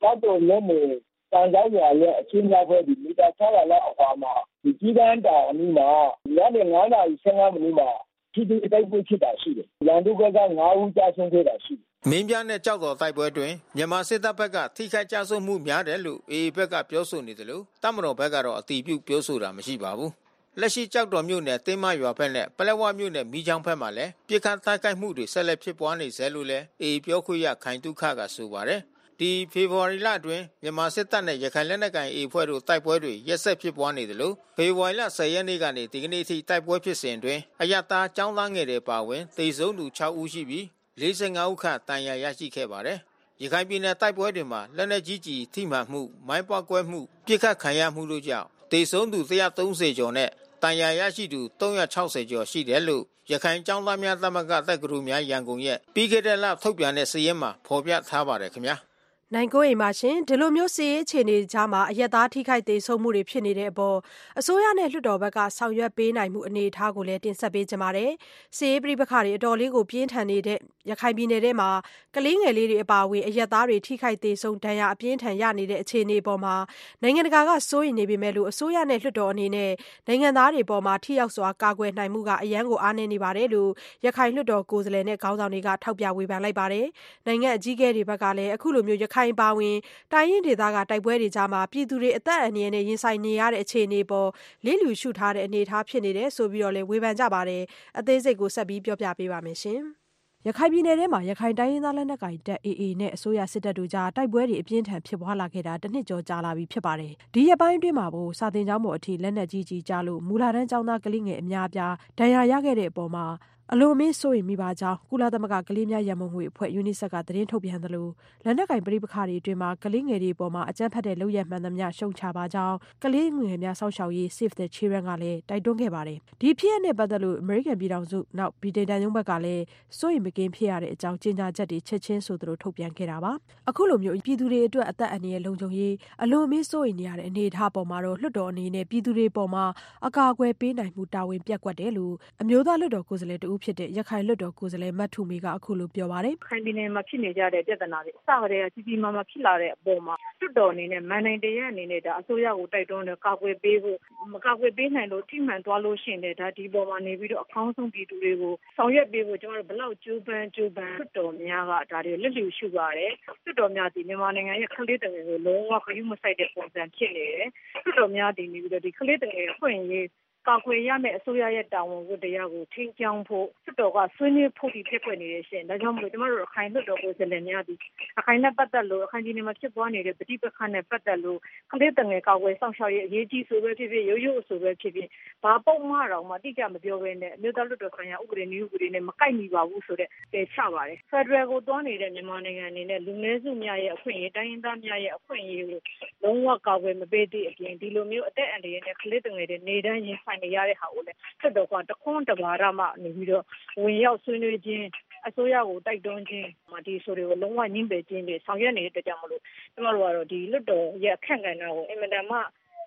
ကြောက်တော်မြို့နယ် ကန်ဆောက်ရွာရဲ့အချင်းများဖွဲ့ဒီမီတာ600လောက်အကွာမှာ ဒီကြီးကန်းတောင်အနီးမှာညနေ9နာရီ15မိနစ်မှာထိတွေ့တိုက်ပွဲဖြစ်တာရှိတယ်။ရန်သူဘက်က9ဦးကြာဆုံးခဲ့တာရှိတယ်။မင်းပြနဲ့ကြောက်တော်တိုက်ပွဲတွင်မြန်မာစစ်တပ်ဘက်ကထိခိုက်ကြဆုံးမှုများတယ်လို့အေအေဘက်ကပြောဆိုနေတယ်လို့တမတော်ဘက်ကတော့အတီးပြုတ်ပြောဆိုတာမရှိပါဘူး။လက်ရှိကြောက်တော်မြို့နယ်တင်းမရွာဘက်နဲ့ပလက်ဝမြို့နယ်မိချောင်းဘက်မှာလည်းပြစ်ခတ်တိုက်ခိုက်မှုတွေဆက်လက်ဖြစ်ပွားနေဆဲလို့လည်းအေပြောခွင့်ရခိုင်တုခကဆိုပါတယ်။ ဒီဖေဖော်ဝါရီလအတွင်း မြန်မာစစ်တပ်နဲ့ ရခိုင်လက်နက်ကိုင် AA အဖွဲ့တို့ တိုက်ပွဲတွေ ရက်ဆက်ဖြစ်ပွားနေတယ်လို့ဖေဖော်ဝါရီလ10ရက်နေ့ကနေ ဒီကနေ့ထိ တိုက်ပွဲဖြစ်စဉ်အတွင်း အရတားចောင်းသားငယ်တွေပါဝင်တေဆုံးသူ6ဦးရှိပြီး45ဦးခန့်တန်ရာရရှိခဲ့ပါတယ်။ရခိုင်ပြည်နယ် တိုက်ပွဲတွေမှာ လက်နက်ကြီးကြီးထိမှန်မှု မိုင်းပွားကွဲမှုပြစ်ခတ်ခံရမှုတို့ကြောင့်တေဆုံးသူ130ကျော်နဲ့တန်ရာရရှိသူ360ကျော် ရှိတယ်လို့ ရခိုင်ចောင်းသားများသမဂ္ဂတက္ကသိုလ်များရန်ကုန်ရဲ့ ပြီးခဲ့တဲ့လ ထုတ်ပြန်တဲ့စာရင်းမှာ ဖော်ပြထားပါတယ်ခင်ဗျာ။ နိုင်ကွန်းအိမ်ပါရှင်ဒီလိုမျိုးစီးရေးအခြေအနေကြားမှာအရက်သားထိခိုက်သေးဆုံးမှုတွေဖြစ်နေတဲ့အပေါ်အစိုးရနဲ့လွှတ်တော်ဘက်ကဆောင်ရွက်ပေးနိုင်မှုအနေအထားကိုလည်းတင်ဆက်ပေးကြပါမယ်။စီးရေးပြိပခါတွေအတော်လေးကိုပြင်းထန်နေတဲ့ရခိုင်ပြည်နယ်ထဲမှာကလေးငယ်လေးတွေအပါအဝင်အရက်သားတွေထိခိုက်သေးဆုံးဒဏ်ရာအပြင်းထန်ရနေတဲ့အခြေအနေပေါ်မှာနိုင်ငံတကာကစိုးရိမ်နေပေမဲ့လို့အစိုးရနဲ့လွှတ်တော်အနေနဲ့နိုင်ငံသားတွေပေါ်မှာထိရောက်စွာကာကွယ်နိုင်မှုကအရန်ကိုအားနည်းနေပါတယ်လို့ရခိုင်လွှတ်တော်ကိုယ်စားလှယ်နဲ့ခေါင်းဆောင်တွေကထောက်ပြဝေဖန်လိုက်ပါတယ်။နိုင်ငံအကြီးအကဲတွေဘက်ကလည်းအခုလိုမျိုးရခိုင်ပါဝင် တိုင်းရင်းဒေသက တိုက်ပွဲတွေကြားမှာ ပြည်သူတွေ အသက်အန္တရာယ်နဲ့ ရင်ဆိုင်နေရတဲ့ အခြေအနေပေါ်လစ်လျူရှုထားတဲ့ အနေအထား ဖြစ်နေတယ်ဆိုပြီးတော့လည်း ဝေဖန်ကြပါတယ်။အသေးစိတ်ကို ဆက်ပြီးပြောပြပေးပါမယ်ရှင်။ရခိုင်ပြည်နယ်ထဲမှာ ရခိုင်တိုင်းရင်းသားလက်နက်ကိုင်တပ် AA နဲ့ အစိုးရစစ်တပ်တို့ကြား တိုက်ပွဲတွေ အပြင်းထန် ဖြစ်ပွားလာခဲ့တာတစ်နှစ်ကျော်ကြာလာပြီ ဖြစ်ပါတယ်။ဒီရက်ပိုင်းအတွင်းမှာကိုစာတင်ကျောင်းပေါ်အထိ လက်နက်ကြီးကြီးကြားလို့ မူလာတန်းကျောင်းသား ကလေးငယ်အများအပြား ဒဏ်ရာရခဲ့တဲ့အပေါ်မှာအလွန်အမင်းစိုးရိမ်မိပါကြောင်းကုလသမဂ္ဂကလေးများရန်ပုံငွေအဖွဲ့ UNICEF ကသတင်းထုတ်ပြန်သလိုလက်နက်ကိုင်ပဋိပက္ခတွေအတွင်းမှာကလေးငယ်တွေအပေါ်အကြမ်းဖက်တဲ့လုပ်ရပ်မှန်သမျှရှုတ်ချပါကြောင်းကလေးငယ်များစောင့်ရှောက်ရေး Save the Children ကလည်းတိုက်တွန်းခဲ့ပါတယ်။ဒီဖြစ်ရပ်နဲ့ပတ်သက်လို့အမေရိကန်ပြည်ထောင်စုနောက်ဗြိတိန်နိုင်ငံဘက်ကလည်းစိုးရိမ်မကင်းဖြစ်ရတဲ့အကြောင်းကြေညာချက်တွေချက်ချင်းဆိုသလိုထုတ်ပြန်ခဲ့တာပါ။အခုလိုမျိုးပြည်သူတွေအတွက်အသက်အန္တရာယ်လုံခြုံရေးအလွန်အမင်းစိုးရိမ်နေရတဲ့အနေအထားပေါ်မှာတော့လွှတ်တော်အနေနဲ့ပြည်သူတွေပေါ်မှာအကာအကွယ်ပေးနိုင်မှုတာဝန်ပျက်ကွက်တယ်လို့အမျိုးသားလွှတ်တော်ကိုယ်စားလှယ်တဦးဖြစ်တဲ့ ရခိုင်လွတ်တော်ကိုယ်စားလှယ် မထုမေက အခုလိုပြောပါတယ်။ခိုင်ပြည်နယ်မှာဖြစ်နေကြတဲ့ ပြဿနာတွေ အစကတည်းက ကြီးကြီးမားမားဖြစ်လာတဲ့အပေါ်မှာ လွတ်တော်အနေနဲ့မန်နိုင်တရားအနေနဲ့ဒါအစိုးရကို တိုက်တွန်းတယ် ကာကွယ်ပေးဖို့ မကာကွယ်ပေးနိုင်လို့ ထိမှန်သွားလို့ရှိရင်ဒါဒီပေါ်မှာနေပြီးတော့အကောင်းဆုံးပြည်သူတွေကို ဆောင်ရွက်ပေးဖို့ ကျွန်တော်တို့ဘလောက်ကြိုးပမ်း ကြိုးပမ်း လွတ်တော်များက ဒါတွေလက်လျူရှုပါတယ် လွတ်တော်များဒီမြန်မာနိုင်ငံရဲ့ ကလေးတငယ်ကို လုံးဝခရူးမဆိုင်တဲ့ပုံစံဖြစ်နေတယ် လွတ်တော်များဒီနေပြီးတော့ဒီကလေးတငယ်အခွင့်အရေး ကာကွယ်ရမယ့် အစိုးရရဲ့တာဝန်ဝတ္တရားကို ထိန်းကျောင်းဖို့ လွှတ်တော်က ဆွေးနွေးဖို့ပျက်ကွက်နေတယ်ရှင့်။ဒါကြောင့်မို့ ကျမတို့ ရခိုင်လွှတ်တော်ကိုယ်စားလှယ်များသည် ရခိုင်နဲ့ပတ်သက်လို့ ရခိုင်ပြည်နယ်မှာဖြစ်ပွားနေတဲ့ ပဋိပက္ခနဲ့ပတ်သက်လို့ ကလေးသူငယ်ကာကွယ်စောင့်ရှောက်ရေး အရေးကြီးအဆိုပဲဖြစ်ဖြစ်၊ရိုးရိုးအဆိုပဲဖြစ်ဖြစ် ဘာပုဒ်မတောင်မှအတိအကျမပြောဘဲနဲ့ အမျိုးသားလွှတ်တော်ဆိုင်ရာ ဥပဒေ နည်းဥပဒေနဲ့ မကိုက်ညီပါဘူးဆိုတဲ့ ပယ်ချပါတယ်။ဖက်ဒရယ်ကိုသွားနေတဲ့ မြန်မာနိုင်ငံအနေနဲ့ လူနည်းစုများရဲ့အခွင့်အရေး၊တိုင်းရင်းသားများရဲ့အခွင့်အရေးကို လုံးဝကာကွယ်မပေးသည့်အပြင် ဒီလိုမျိုး အသက်အန္တရာယ်နဲ့ ကလေးသူငယ်တွေ နေ့တိုင်းရင်ဆိုင်နေရတဲ့ဟာကိုလည်းလွှတ်တော်ကတခွန်းတပါဒမှနေပြီးတော့ဝင်ရောက်ဆွေးနွေးခြင်းအစိုးရကိုတိုက်တွန်းခြင်းဒီဆိုတွေကိုလုံးဝညှင်းပယ်ခြင်းတွေဆောင်ရွက်နေတဲ့အတွက်ကြောင့်မလို့ကျမတို့ကတော့ဒီလွတ်တော်ရဲ့အခန့်ကဏ္ဍကိုအင်မတန်မှ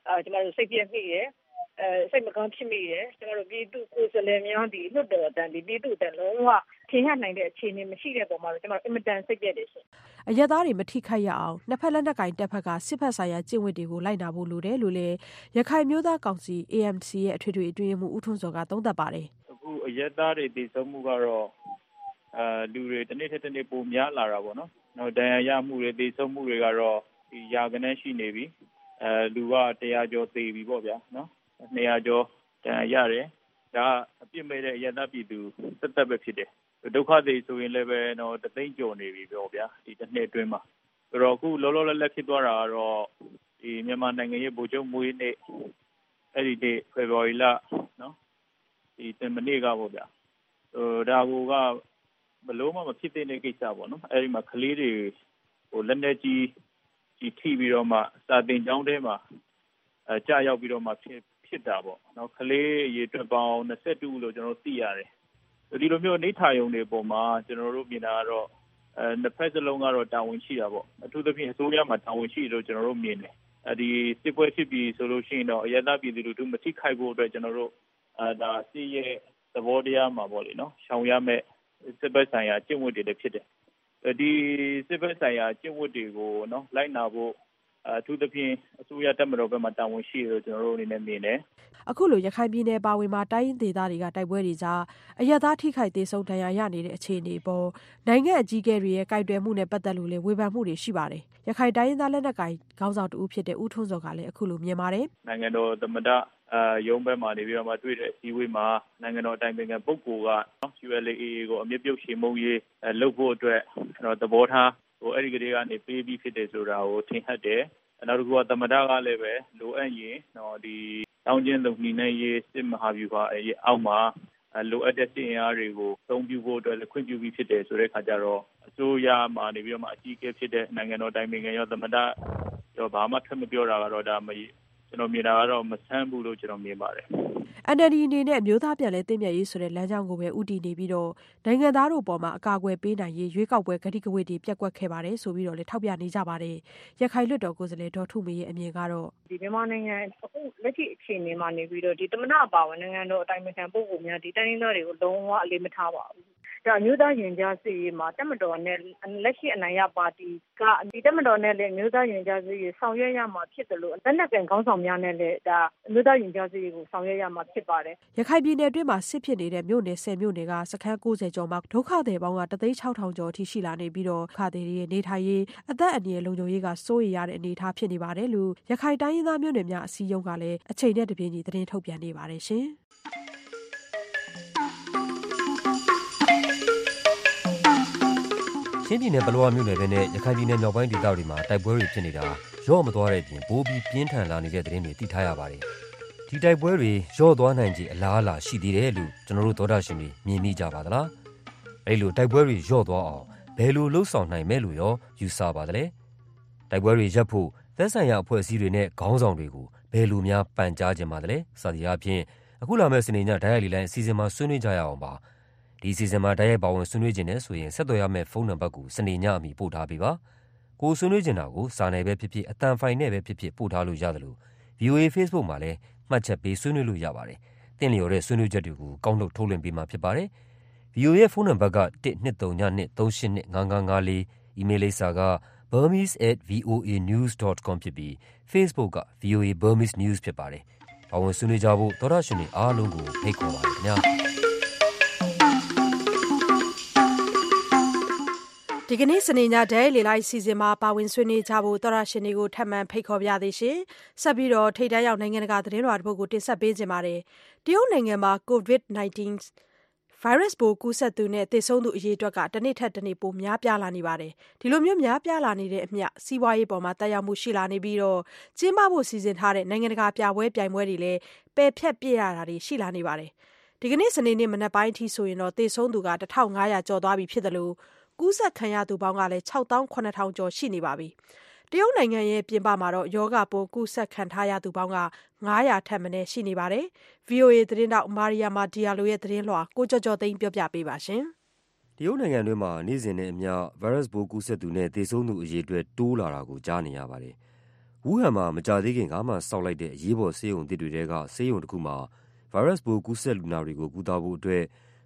အဲကျမတို့စိတ်ပြည့်မိတယ်အဲ စိတ်မကောင်းဖြစ်မိတယ် ကျွန်တော်တို့ပြည်သူကိုယ်စားလှယ်များဒီလွတ်တော်အတန်ဒီပြည်သူအတန်လုံးဝထင်ဟနိုင်တဲ့ အခြေအနေမရှိတဲ့ပုံမှာတော့ ကျွန်တော်အင်မတန်စိတ်ပြည့်တယ်ရှင်အရက်သားတွေ မထိခိုက်ရအောင် နှစ်ဖက်လက်နက်ကင်တပ်ဖက်က စစ်ဖက်ဆိုင်ရာ ကျင့်ဝတ်တွေကို လိုက်နာဖို့လိုတယ်လို့လည်း ရခိုင်မျိုးသားကောင်စီ AMC ရဲ့ အထွေထွေအတွင်းမှုဦးထွန်းစောကသုံးသပ်ပါတယ် အခုအရက်သားတွေတည်ဆုံမှုကတော့အဲလူတွေတစ်နေ့တစ်နေ့ ပိုများလာတာပေါ့နော်နောက်ဒဏ်ရာရမှုတွေတည်ဆုံမှုတွေကတော့ဒီရာကနေရှိနေပြီအဲလူက100ကျော်သေပြီပေါ့ဗျာနော် 200ကျော်ဒဏ်ရာရတယ်ဒါအပြစ်မဲ့တဲ့အရသာပြည်သူသက်သက်ပဲဖြစ်တယ်ဒုက္ခတွေဆိုရင်လည်းပဲတော့တသိန်းကျော်နေပြီပြောဗျာဒီတစ်နှစ်အတွင်းမှာဆိုတော့အခုလောလောလတ်လတ်ဖြစ်သွားတာကတော့ဒီမြန်မာနိုင်ငံရဲ့ဗိုလ်ချုပ်မွေးနေ့အဲ့ဒီနေ့ဖေဖော်ဝါရီလနော်ဒီတမနေ့ကပေါ့ဗျာဟိုဒါကူကဘလို့မှမဖြစ်တဲ့ကိစ္စပေါ့နော်အဲ့ဒီမှာကလေးတွေဟိုလက်နေကြီးကြီးထိပြီးတော့မှစာတင်ကျောင်းထဲမှာအဲကြာရောက်ပြီးတော့မှဖြစ် ဖြစ်တာပေါ့နော်ကလေးရေအတွက်ပေါင်း22လို့ကျွန်တော်သိရတယ်ဒီလိုမျိုးနေထိုင်ုံတွေပုံမှာကျွန်တော်တို့မြင်တာကတော့အဲနှစ်ဖက်စလုံးကတော့တာဝန်ရှိတာပေါ့အထူးသဖြင့်အစိုးရမှာတာဝန်ရှိလို့ကျွန်တော်တို့မြင်တယ်အဲဒီစစ်ပွဲဖြစ်ပြီးဆိုလို့ရှိရင်တော့အရသာပြည်သူတို့မထိခိုက်ဖို့အတွက်ကျွန်တော်တို့အဲဒါစီးရဲ့သဘောတရားမှာပေါ့လေနော်ရှောင်ရမဲ့စစ်ဘက်ဆိုင်ရာကျင့်ဝတ်တွေလည်းဖြစ်တယ်ဒီစစ်ဘက်ဆိုင်ရာကျင့်ဝတ်တွေကိုနော်လိုက်နာဖို့ အထူးသဖြင့် အစိုးရတပ်မတော်ဘက်မှာ တာဝန်ရှိတယ်လို့ ကျွန်တော်တို့အနေနဲ့ မြင်တယ် အခုလို ရခိုင်ပြည်နယ်ပါဝင်မှာတိုင်းရင်းဒေသတွေက တိုက်ပွဲတွေကြား အရသာထိခိုက်သေးဆုံး ဒဏ်ရာရနေတဲ့ အခြေအနေပေါ် နိုင်ငံအကြီးအကဲတွေရဲ့ကြိုက်တွယ်မှုနဲ့ ပတ်သက်လို့လည်း ဝေဖန်မှုတွေ ရှိပါတယ်။ရခိုင်တိုင်းရင်းသား လက်နက်ကိုင် ခေါင်းဆောင်တူဖြစ်တဲ့ ဦးထွန်းစောကလည်း အခုလိုမြင်ပါတယ်။နိုင်ငံတော်သမ္မတအာရုံးဘက်မှာနေပြီးတော့မှ တွေ့တဲ့အစည်းအဝေးမှာ နိုင်ငံတော်အတိုင်ပင်ခံပုဂ္ဂိုလ်ကနော် ULA ကို အမြင့်ပြုတ်ရှေမှုရေးလုပ်ဖို့အတွက်တော့သဘောထားဟို အဲ့ဒီကလေးကနေ ပေးပြီးဖြစ်တယ်ဆိုတာကို ထင်ဟပ်တယ် နောက်တစ်ခုက သမ္မတကလည်းပဲ လိုအပ်ရင်တော့ဒီတောင်းကျင်းလုံနှိမ့်ရေး စစ်မဟာဗျူဟာအောက်မှာ လိုအပ်တဲ့စစ်အင်အားတွေကိုသုံးပြုဖို့အတွက်လည်း ခွင့်ပြုပြီးဖြစ်တယ်ဆိုတဲ့အခါကျတော့ အစိုးရမှာနေပြီးတော့မှ အကြီးအကဲဖြစ်တဲ့ နိုင်ငံတော်တိုင်ပင်ခံရော သမ္မတရော ဘာမှ ထပ်မပြောတာကတော့ ဒါမ ကျွန်တော်မြင်တာကတော့မဆန်းဘူးလို့ကျွန်တော်မြင်ပါတယ် NLD အနေနဲ့အမျိုးသားပြန်လည်သင့်မြတ်ရေးဆိုတဲ့လမ်းကြောင်းကိုပဲဦးတည်နေပြီးတော့နိုင်ငံသားတို့ပေါ်မှာအကာအကွယ်ပေးနိုင်ရေးရွေးကောက်ပွဲကတိကဝတ်တွေပျက်ကွက်ခဲ့ပါတယ်ဆိုပြီးတော့လည်းထောက်ပြနေကြပါတယ်။ရခိုင်လွှတ်တော်ကိုယ်စားလှယ်ဒေါ်ထုမေရဲ့အမြင်ကတော့ဒီမြန်မာနိုင်ငံအခုလက်ရှိအခြေအနေမှာနေပြီးတော့ဒီသမ္မတအပါဝင်နိုင်ငံတော်အတိုင်ပင်ခံပုဂ္ဂိုလ်များဒီတိုင်းရင်းသားတွေကိုလုံးဝအလေးမထားပါဘူး ဒါအမျိုးသားရင်ကြားစစ်ရေးမှာတက်မတော်နဲ့လက်ရှိအနိုင်ရပါတီကဒီတက်မတော်နဲ့လည်းအမျိုးသားရင်ကြားစစ်ရေးဆောင်ရွက်ရမှာဖြစ်တယ်လို့လက်နက်ကန်ခေါင်းဆောင်များနဲ့လည်းဒါအမျိုးသားရင်ကြားစစ်ရေးကိုဆောင်ရွက်ရမှာဖြစ်ပါတယ်ရခိုင်ပြည်နယ်အတွင်းမှာစစ်ဖြစ်နေတဲ့မြို့နယ်10မြို့နယ်ကစခန်း90ကျော်မှာဒုက္ခသည်ပေါင်းက36000ကျော်အထိရှိလာနေပြီးတော့ခါသည်တွေရဲ့နေထိုင်ရေးအသက်အန္တရာယ်လုံခြုံရေးကစိုးရိမ်ရတဲ့အနေအထားဖြစ်နေပါတယ်လို့ရခိုင်တိုင်းရင်းသားမြို့နယ်များအစည်းအရုံးကလည်းအချိန်နဲ့တပြေးညီသတင်းထုတ်ပြန်နေပါတယ်ရှင် ချင်းပြည်နယ်ပလောဝမြို့နယ်ဘက်နဲ့ရခိုင်ပြည်နယ်မြောက်ပိုင်းဒေသတွေမှာတိုက်ပွဲတွေဖြစ်နေတာရော့မသွားတဲ့အပြင်ပိုပြီးပြင်းထန်လာနေတဲ့သတင်းတွေသိထားရပါတယ်။ဒီတိုက်ပွဲတွေရော့သွားနိုင်ခြေအလားအလာရှိသေးတယ်လို့ကျွန်တော်တို့သောတာရှင်တွေမြင်မိကြပါသလား။အဲဒီလိုတိုက်ပွဲတွေရော့သွားအောင်ဘယ်လိုလှုပ်ဆောင်နိုင်မယ်လို့ရောယူဆပါသလဲ။တိုက်ပွဲတွေရပ်ဖို့သက်ဆိုင်ရာအဖွဲ့အစည်းတွေနဲ့ခေါင်းဆောင်တွေကိုဘယ်လိုများပန်ကြားကြမှာလဲ။စသည်အားဖြင့်အခုလာမယ့်စနေညဓာတ်ရိုက်လီလိုင်းအစီအစဉ်မှာဆွေးနွေးကြရအောင်ပါ။ ဒီအစီအစဉ်မှာတိုက်ရိုက်ပါဝင်ဆွေးနွေးချင်တယ်ဆိုရင်ဆက်သွယ်ရမယ့်ဖုန်းနံပါတ်ကိုစနေညအမီပို့ထားပေးပါ။ကိုယ်ဆွေးနွေးချင်တာကိုစာနယ်ပဲဖြစ်ဖြစ်အသံဖိုင်နဲ့ပဲဖြစ်ဖြစ်ပို့ထားလို့ရတယ်လို့ VOA Facebook မှာလည်းမှတ်ချက်ပေးဆွေးနွေးလို့ရပါတယ်။သင်လျော်တဲ့ဆွေးနွေးချက်တွေကိုကောက်နှုတ်ထုတ်လွှင့်ပေးမှာဖြစ်ပါတယ်။ VOA ရဲ့ဖုန်းနံပါတ်က12393855554အီးမေးလ်လိပ်စာက burmese@voanews.com ဖြစ်ပြီး Facebook က VOA Burmese News ဖြစ်ပါတယ်။ပါဝင်ဆွေးနွေးကြဖို့သောရရှင်တွေအားလုံးကိုဖိတ်ခေါ်ပါတယ်ခင်ဗျာ။ ဒီကနေ့စနေညဒဲလေလိုက်စီစဉ်မှာပါဝင်ဆွေးနွေးကြဖို့သောရရှင်တွေကိုထပ်မံဖိတ်ခေါ်ပြသေးရှင်ဆက်ပြီးတော့ထိတ်တန်းရောက်နိုင်ငံတကာသတင်းတော်တစ်ပုဒ်ကိုတင်ဆက်ပေးကြပါမယ်တရုတ်နိုင်ငံမှာ COVID-19 ဗိုင်းရပ်စ်ပိုးကူးစက်သူနဲ့သေဆုံးသူအရေအတွက်ကတနေ့ထက်တနေ့ပိုများပြားလာနေပါတယ်ဒီလိုမျိုးများပြားလာနေတဲ့အမျှစီးပွားရေးပေါ်မှာတက်ရောက်မှုရှိလာနေပြီးတော့ကျင်းပဖို့စီစဉ်ထားတဲ့နိုင်ငံတကာပြပွဲပြိုင်ပွဲတွေလည်းပယ်ဖျက်ပြရတာတွေရှိလာနေပါတယ်ဒီကနေ့စနေနေ့မနက်ပိုင်းအထိဆိုရင်တော့သေဆုံးသူက1500ကျော်သွားပြီဖြစ်တယ်လို့ ကူးစက်ခံရသူပေါင်းကလည်း၆သောင်း၇ထောင်ကျော်ရှိနေပါပြီ။တရုတ်နိုင်ငံရဲ့ပြင်ပမှာတော့ရောဂါပိုးကူးစက်ခံထားရသူပေါင်းက၅၀၀ထက်မနည်းရှိနေပါတယ်။ VOA သတင်းထောက် Mariama Diallo ရဲ့သတင်းလွှာကိုကျော်ကျော်သိန်းကပြောပြပေးပါမယ်။တရုတ်နိုင်ငံတွင်းမှာနေ့စဉ်နဲ့အမျှဗိုင်းရပ်စ်ပိုးကူးစက်သူနဲ့သေဆုံးသူအရေအတွက်တိုးလာတာကိုကြားနေရပါတယ်။ဝူးဟန်မှာမကြာသေးခင်ကမှဆောက်လိုက်တဲ့အရေးပေါ်ဆေးရုံသစ်တွေထဲကဆေးရုံတခုမှာဗိုင်းရပ်စ်ပိုးကူးစက်လူနာတွေကိုကုသဖို့အတွက်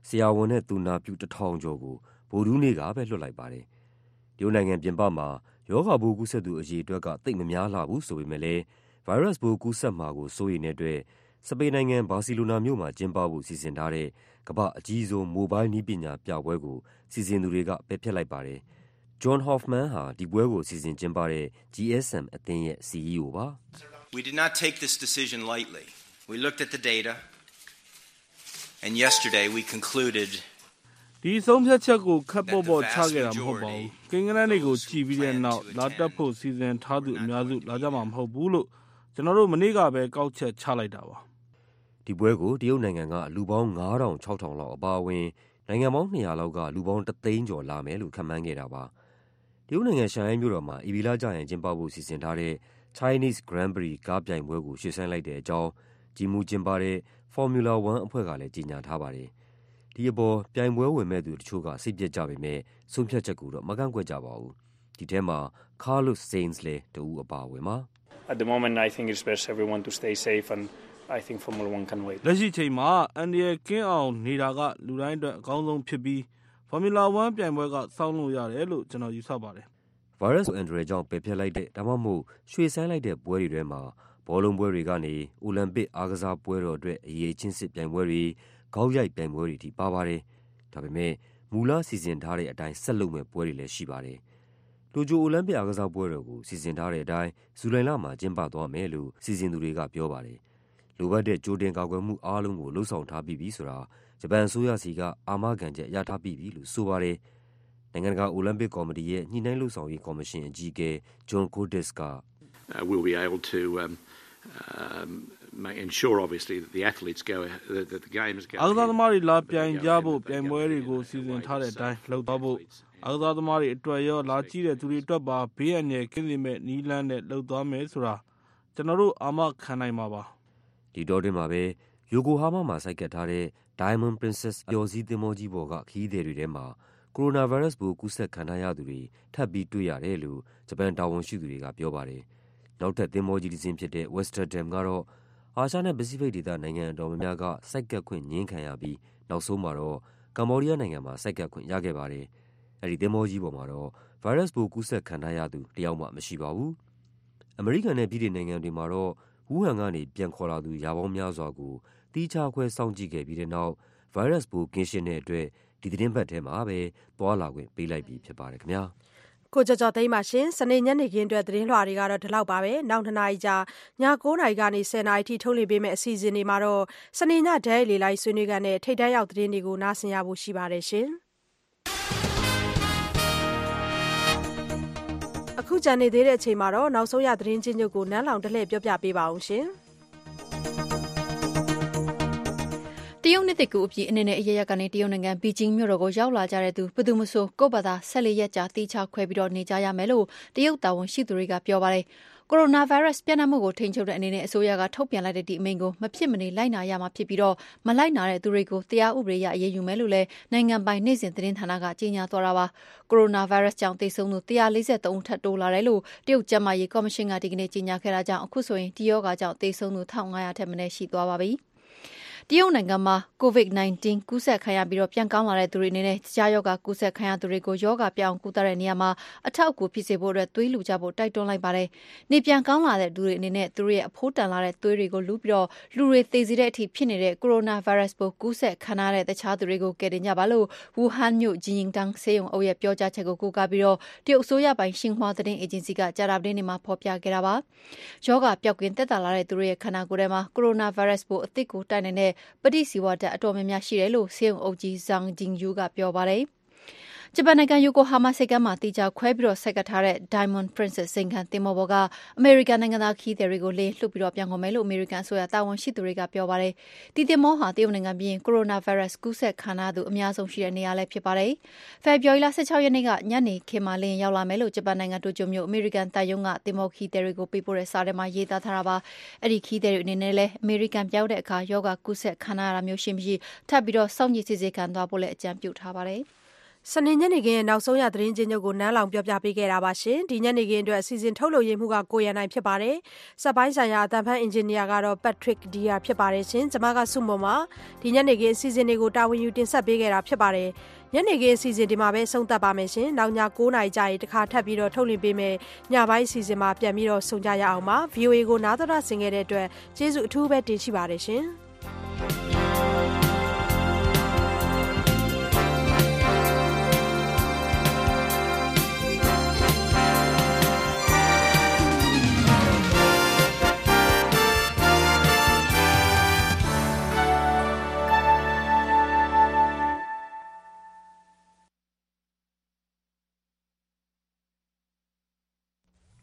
ဆရာဝန်နဲ့သူနာပြု၁,၀၀၀ကျော်ကို ဗုဒ္ဓဟူးနေ့ကပဲလွှတ်လိုက်ပါတယ်။တရုတ်နိုင်ငံပြင်ပမှာရောဂါပိုးကူးစက်သူအရေအတွက်ကသိပ်မများလှဘူးဆိုပေမယ့်လည်းဗိုင်းရပ်စ်ပိုးကူးစက်မှာကိုစိုးရိမ်တဲ့အတွက်စပိန်နိုင်ငံ၊ဘာစီလိုနာမြို့မှာကျင်းပဖို့စီစဉ်ထားတဲ့ကမ္ဘာ့အကြီးဆုံးမိုဘိုင်းနည်းပညာပြပွဲကိုစီစဉ်သူတွေကပယ်ဖျက်လိုက်ပါတယ်။ John Hoffman ဟာဒီပွဲကိုစီစဉ်ကျင်းပတဲ့ GSM အသင်းရဲ့ CEO ပါ။ “We did not take this decision lightly. We looked at the data. And yesterday we concluded ဒီဆုံးဖြတ်ချက်ကိုခက်ပေါ်ပေါ်ချခဲ့တာမဟုတ်ပါဘူး။ကိန်းဂဏန်းတွေကိုကြည့်ပြီးတဲ့နောက်လာတက်ဖို့စီစဉ်ထားသူအများစုလာကြမှာမဟုတ်ဘူးလို့ကျွန်တော်တို့မနေ့ကပဲကောက်ချက်ချလိုက်တာပါ။ဒီပွဲကိုတရုတ်နိုင်ငံကလူပေါင်း9000 6000လောက်အပါအဝင်နိုင်ငံပေါင်း200လောက်ကလူပေါင်း3သိန်းကျော်လာမယ်လို့ခန့်မှန်းခဲ့တာပါ။တရုတ်နိုင်ငံရှန်ဟိုင်းမြို့တော်မှာအီဗီလာကြရင်ကျင်းပဖို့စီစဉ်ထားတဲ့ Chinese Grand Prix ကားပြိုင်ပွဲကိုရွှေ့ဆိုင်းလိုက်တဲ့အကြောင်းကြီးမှုကျင်းပတဲ့ Formula 1အဖွဲ့ကလည်းကြေညာထားပါတယ်။ ဒီအပေါ်ပြိုင်ပွဲဝင်မဲ့သူတချို့ကစိတ်ပျက်ကြပေမဲ့ဆုံးဖြတ်ချက်ကိုတော့မကန့်ကွက်ကြပါဘူး။ဒီထဲမှာ Carlos Sainz လည်းတဦးအပါဝင်ပါ။ At the moment I think it's best everyone to stay safe and I think Formula 1 can wait. လက်ရှိချိန်မှာအန်ဒီရဲ့ကင်းအောင်နေတာကလူတိုင်းအတွက်အကောင်းဆုံးဖြစ်ပြီး Formula 1ပြိုင်ပွဲကစောင့်လို့ရတယ်လို့ကျွန်တော်ယူဆပါတယ်။ virus အန်ဒရယ်ကြောင့်ပယ်ဖျက်လိုက်တဲ့ဒါမှမဟုတ်ရွှေ့ဆိုင်းလိုက်တဲ့ပွဲတွေထဲမှာဘောလုံးပွဲတွေကနေအိုလံပစ်အားကစားပွဲတော်အတွက်အရေးချင်းစစ်ပြိုင်ပွဲတွေ၊ ဂေါက်ရိုက်ပြိုင်ပွဲတွေထိပါပါတယ်။ဒါပေမဲ့မူလစီစဉ်ထားတဲ့အတိုင်းဆက်လုပ်မယ့်ပွဲတွေလည်းရှိပါတယ်။တိုကျိုအိုလံပစ်အားကစားပွဲတော်ကိုစီစဉ်ထားတဲ့အတိုင်းဇူလိုင်လမှာကျင်းပသွားမယ်လို့စီစဉ်သူတွေကပြောပါတယ်။လိုအပ်တဲ့ကြိုတင်ကာကွယ်မှုအားလုံးကိုလုပ်ဆောင်ထားပြီးပြီဆိုတာဂျပန်အစိုးရဆီကအာမခံချက်ရထားပြီးပြီလို့ဆိုပါတယ်။နိုင်ငံတကာအိုလံပစ်ကော်မတီရဲ့ညှိနှိုင်းလုပ်ဆောင်ရေးကော်မရှင်အကြီးအကဲ John Cordes က we'll be able to um um ensure obviously that the athletes go that the games go အားကစားသမားတွေလာပြိုင်ကြဖို့ပြိုင်ပွဲတွေကိုစီစဉ်ထားတဲ့အတိုင်းလုပ်သွားဖို့အားကစားသမားတွေအတွက်ရောလာကြည့်တဲ့သူတွေအတွက်ပါဘေးအန္တရာယ်ကင်းစေမဲ့နီးလန်းနဲ့လုပ်သွားမယ်ဆိုတာကျွန်တော်တို့အာမခံနိုင်မှာပါဒီတော့တင်မှာပဲယိုကိုဟာမာမှာစိုက်ကတ်ထားတဲ့ Diamond Princess ပျော်စည်းသင်္ဘောကြီးပေါ်ကခရီးသည်တွေထဲမှာကိုရိုနာဗိုင်းရပ်စ်ပိုးကူးစက်ခံထားရသူတွေထပ်ပြီးတွေ့ရတယ်လို့ဂျပန်တာဝန်ရှိသူတွေကပြောပါတယ်နောက်ထပ်သင်္ဘောကြီးတစင်းဖြစ်တဲ့ Westerdam ကတော့ အာရှနဲ့ ပစိဖိတ်ဒေသ နိုင်ငံအတော်များများက ဆိုက်ကပ်ခွင့် ငြင်းခံရပြီး နောက်ဆုံးမှာတော့ ကမ္ဘောဒီးယားနိုင်ငံမှာ ဆိုက်ကပ်ခွင့် ရခဲ့ပါတယ်။အဲဒီ သင်္ဘောကြီးပေါ်မှာတော့ ဗိုင်းရပ်စ်ပိုး ကူးစက်ခံထားရသူ တယောက်မှမရှိပါဘူး။အမေရိကန်နဲ့ ဗြိတိန်နိုင်ငံတွေမှာတော့ ဝူးဟန်ကနေ ပြန်ခေါ်လာသူ ရာပေါင်းများစွာကို သီးခြားခွဲ စောင့်ကြည့်ခဲ့ပြီးတဲ့နောက် ဗိုင်းရပ်စ်ပိုး ကင်းရှင်းတဲ့အတွက် ဒီသီတင်းပတ်ထဲမှာပဲ သွားလာခွင့် ပေးလိုက်ပြီဖြစ်ပါတယ်ခင်ဗျာ။ ကိုကျော်ကျော်သိန်းပါရှင်စနေညနေခင်းအတွက်သတင်းလွှာတွေကတော့ဒီလောက်ပါပဲနောက်2နာရီကြာည9နာရီကနေ10နာရီထိထုတ်လွှင့်ပေးမယ့်အစီအစဉ်တွေမှာတော့စနေညဒဲလေလိုက်ဆွေးနွေးကန်တဲ့ထိတ်တန်းရောက်သတင်းတွေကိုနားဆင်ရဖို့ရှိပါတယ်ရှင်အခုကြံနေသေးတဲ့အချိန်မှာတော့နောက်ဆုံးရသတင်းချင်းချုပ်ကိုနန်းလောင်တလှည့်ပြောပြပေးပါအောင်ရှင်။ ရုတ်နှစ်သစ်ကူးအပြီးအနေနဲ့အရရက်ကနေတရုတ်နိုင်ငံဘီဂျင်းမြို့တော်ကိုရောက်လာကြတဲ့သူဘယ်သူမဆိုကိုယ့်ဘာသာ၁၄ရက်ကြာတိကျခွဲပြီးတော့နေကြရမယ်လို့တရုတ်တာဝန်ရှိသူတွေကပြောပါတယ်။ကိုရိုနာဗိုင်းရပ်စ်ပြန့်နှံ့မှုကိုထိန်းချုပ်တဲ့အနေနဲ့အစိုးရကထုတ်ပြန်လိုက်တဲ့ဒီအမိန့်ကိုမဖြစ်မနေလိုက်နာရမှာဖြစ်ပြီးတော့မလိုက်နာတဲ့သူတွေကိုတရားဥပဒေအရအရေးယူမယ်လို့လည်းနိုင်ငံပိုင်နေ့စဉ်သတင်းဌာနကကြေညာသွားတာပါ။ကိုရိုနာဗိုင်းရပ်စ်ကြောင့်သေဆုံးသူ143ဦးထပ်တိုးလာတယ်လို့တရုတ်ကျန်းမာရေးကော်မရှင်ကဒီကနေ့ကြေညာခဲ့တာကြောင့်အခုဆိုရင်ဒီရောဂါကြောင့်သေဆုံးသူ1500ထက်မနည်းရှိသွားပါပြီ။ တရုတ်နိုင်ငံမှာ COVID-19 ကူးစက်ခံရပြီး ပြန်ကောင်းလာတဲ့သူတွေအနေနဲ့ တခြားရောဂါကူးစက်ခံရသူတွေကို ရောဂါပြောင်းကုသတဲ့နေရာမှာ အထောက်အကူဖြစ်စေဖို့သွေးလှူကြဖို့ တိုက်တွန်းလိုက်ပါတယ်။နေပြန်ကောင်းလာတဲ့သူတွေအနေနဲ့ သူတို့ရဲ့ အဖိုးတန်လာတဲ့သွေးတွေကို လူပြီး လူတွေသေစေတဲ့အထိဖြစ်နေတဲ့ ကိုရိုနာဗိုင်းရပ်စ်ပိုး ကူးစက်ခံထားရတဲ့ တခြားသူတွေကို ကယ်တင်ကြပါလို့ ဝူဟန်မြို့ Jinyingtang ဆေးရုံအုပ်ရဲ့ ပြောကြားချက်ကို ကိုးကားပြီး တရုတ်အစိုးရပိုင် ရှင်ဟွာသတင်းအေဂျင်စီက ကြာသပတေးနေ့မှာ ဖော်ပြခဲ့တာပါ။ရောဂါပျောက်ကင်းသက်သာလာတဲ့သူတွေရဲ့ ခန္ဓာကိုယ်ထဲမှာ ကိုရိုနာဗိုင်းရပ်စ်ပိုးအသစ်ကို တိုက်နိုင်တဲ့ပဋိဇီဝဓာတ်အတော်များများရှိတယ်လို့ဆေးရုံအုပ်ကြီး Zhang Jingyu ကပြောပါတယ်။ ဂျပန်နိုင်ငံယိုကိုဟာမာဆိပ်ကမ်းမှာသီးခြားခွဲပြီးဆိုက်ကပ်ထားတဲ့ Diamond Princess ဇိမ်ခံသင်္ဘောပေါ်ကအမေရိကန်နိုင်ငံသားခရီးသည်တွေကိုလေယာဉ်လွှတ်ပြီးပြန်ခေါ်မယ်လို့အမေရိကန်အစိုးရတာဝန်ရှိသူတွေကပြောပါတယ်။ဒီသင်္ဘောဟာတရုတ်နိုင်ငံပြီးရင်ကိုရိုနာဗိုင်းရပ်စ်ကူးစက်ခံထားရသူအများဆုံးရှိတဲ့နေရာလည်းဖြစ်ပါတယ်။ဖေဖော်ဝါရီလ၁၆ရက်နေ့ကညနေခင်းမှာလေယာဉ်ရောက်လာမယ်လို့ဂျပန်နိုင်ငံတိုကျိုမြို့အမေရိကန်သံရုံးကသင်္ဘောခရီးသည်တွေကိုပေးပို့တဲ့စာထဲမှာရေးသားထားတာပါ။အဲဒီခရီးသည်တွေအနေနဲ့လည်းအမေရိကန်ပြန်ရောက်တဲ့အခါရောဂါကူးစက်ခံထားရတာမျိုးရှိမရှိထပ်ပြီးစောင့်ကြည့်စစ်ဆေးခံသွားဖို့လည်းအကြံပြုထားပါတယ်။ စနေညနေခင်းရဲ့နောက်ဆုံးရသတင်းချင်းချုပ်ကိုနန်းလောင်ပြောပြပေးခဲ့တာပါရှင်ဒီညနေခင်းအတွက်အစီအစဉ်ထုတ်လုပ်ရမှုကကိုရန်နိုင်ဖြစ်ပါတယ်စက်ပိုင်းဆိုင်ရာအတန်ဖန်အင်ဂျင်နီယာကတော့ Patrick Dia ဖြစ်ပါတယ်ရှင်ကျွန်မကစုမုံပါဒီညနေခင်းအစီအစဉ်တွေကိုတာဝန်ယူတင်ဆက်ပေးခဲ့တာဖြစ်ပါတယ်ညနေခင်းအစီအစဉ်ဒီမှာပဲဆုံးသက်ပါမယ်ရှင်နောက်ည9:00နာရီကြာရင်တခါထပ်ပြီးတော့ထုတ်လွှင့်ပေးမယ်ညပိုင်းအစီအစဉ်မှာပြန်ပြီးတော့ဆုံကြရအောင်ပါ VOA ကိုနားတော်ဆင်ခဲ့တဲ့အတွက်ကျေးဇူးအထူးပဲတင်ရှိပါတယ်ရှင်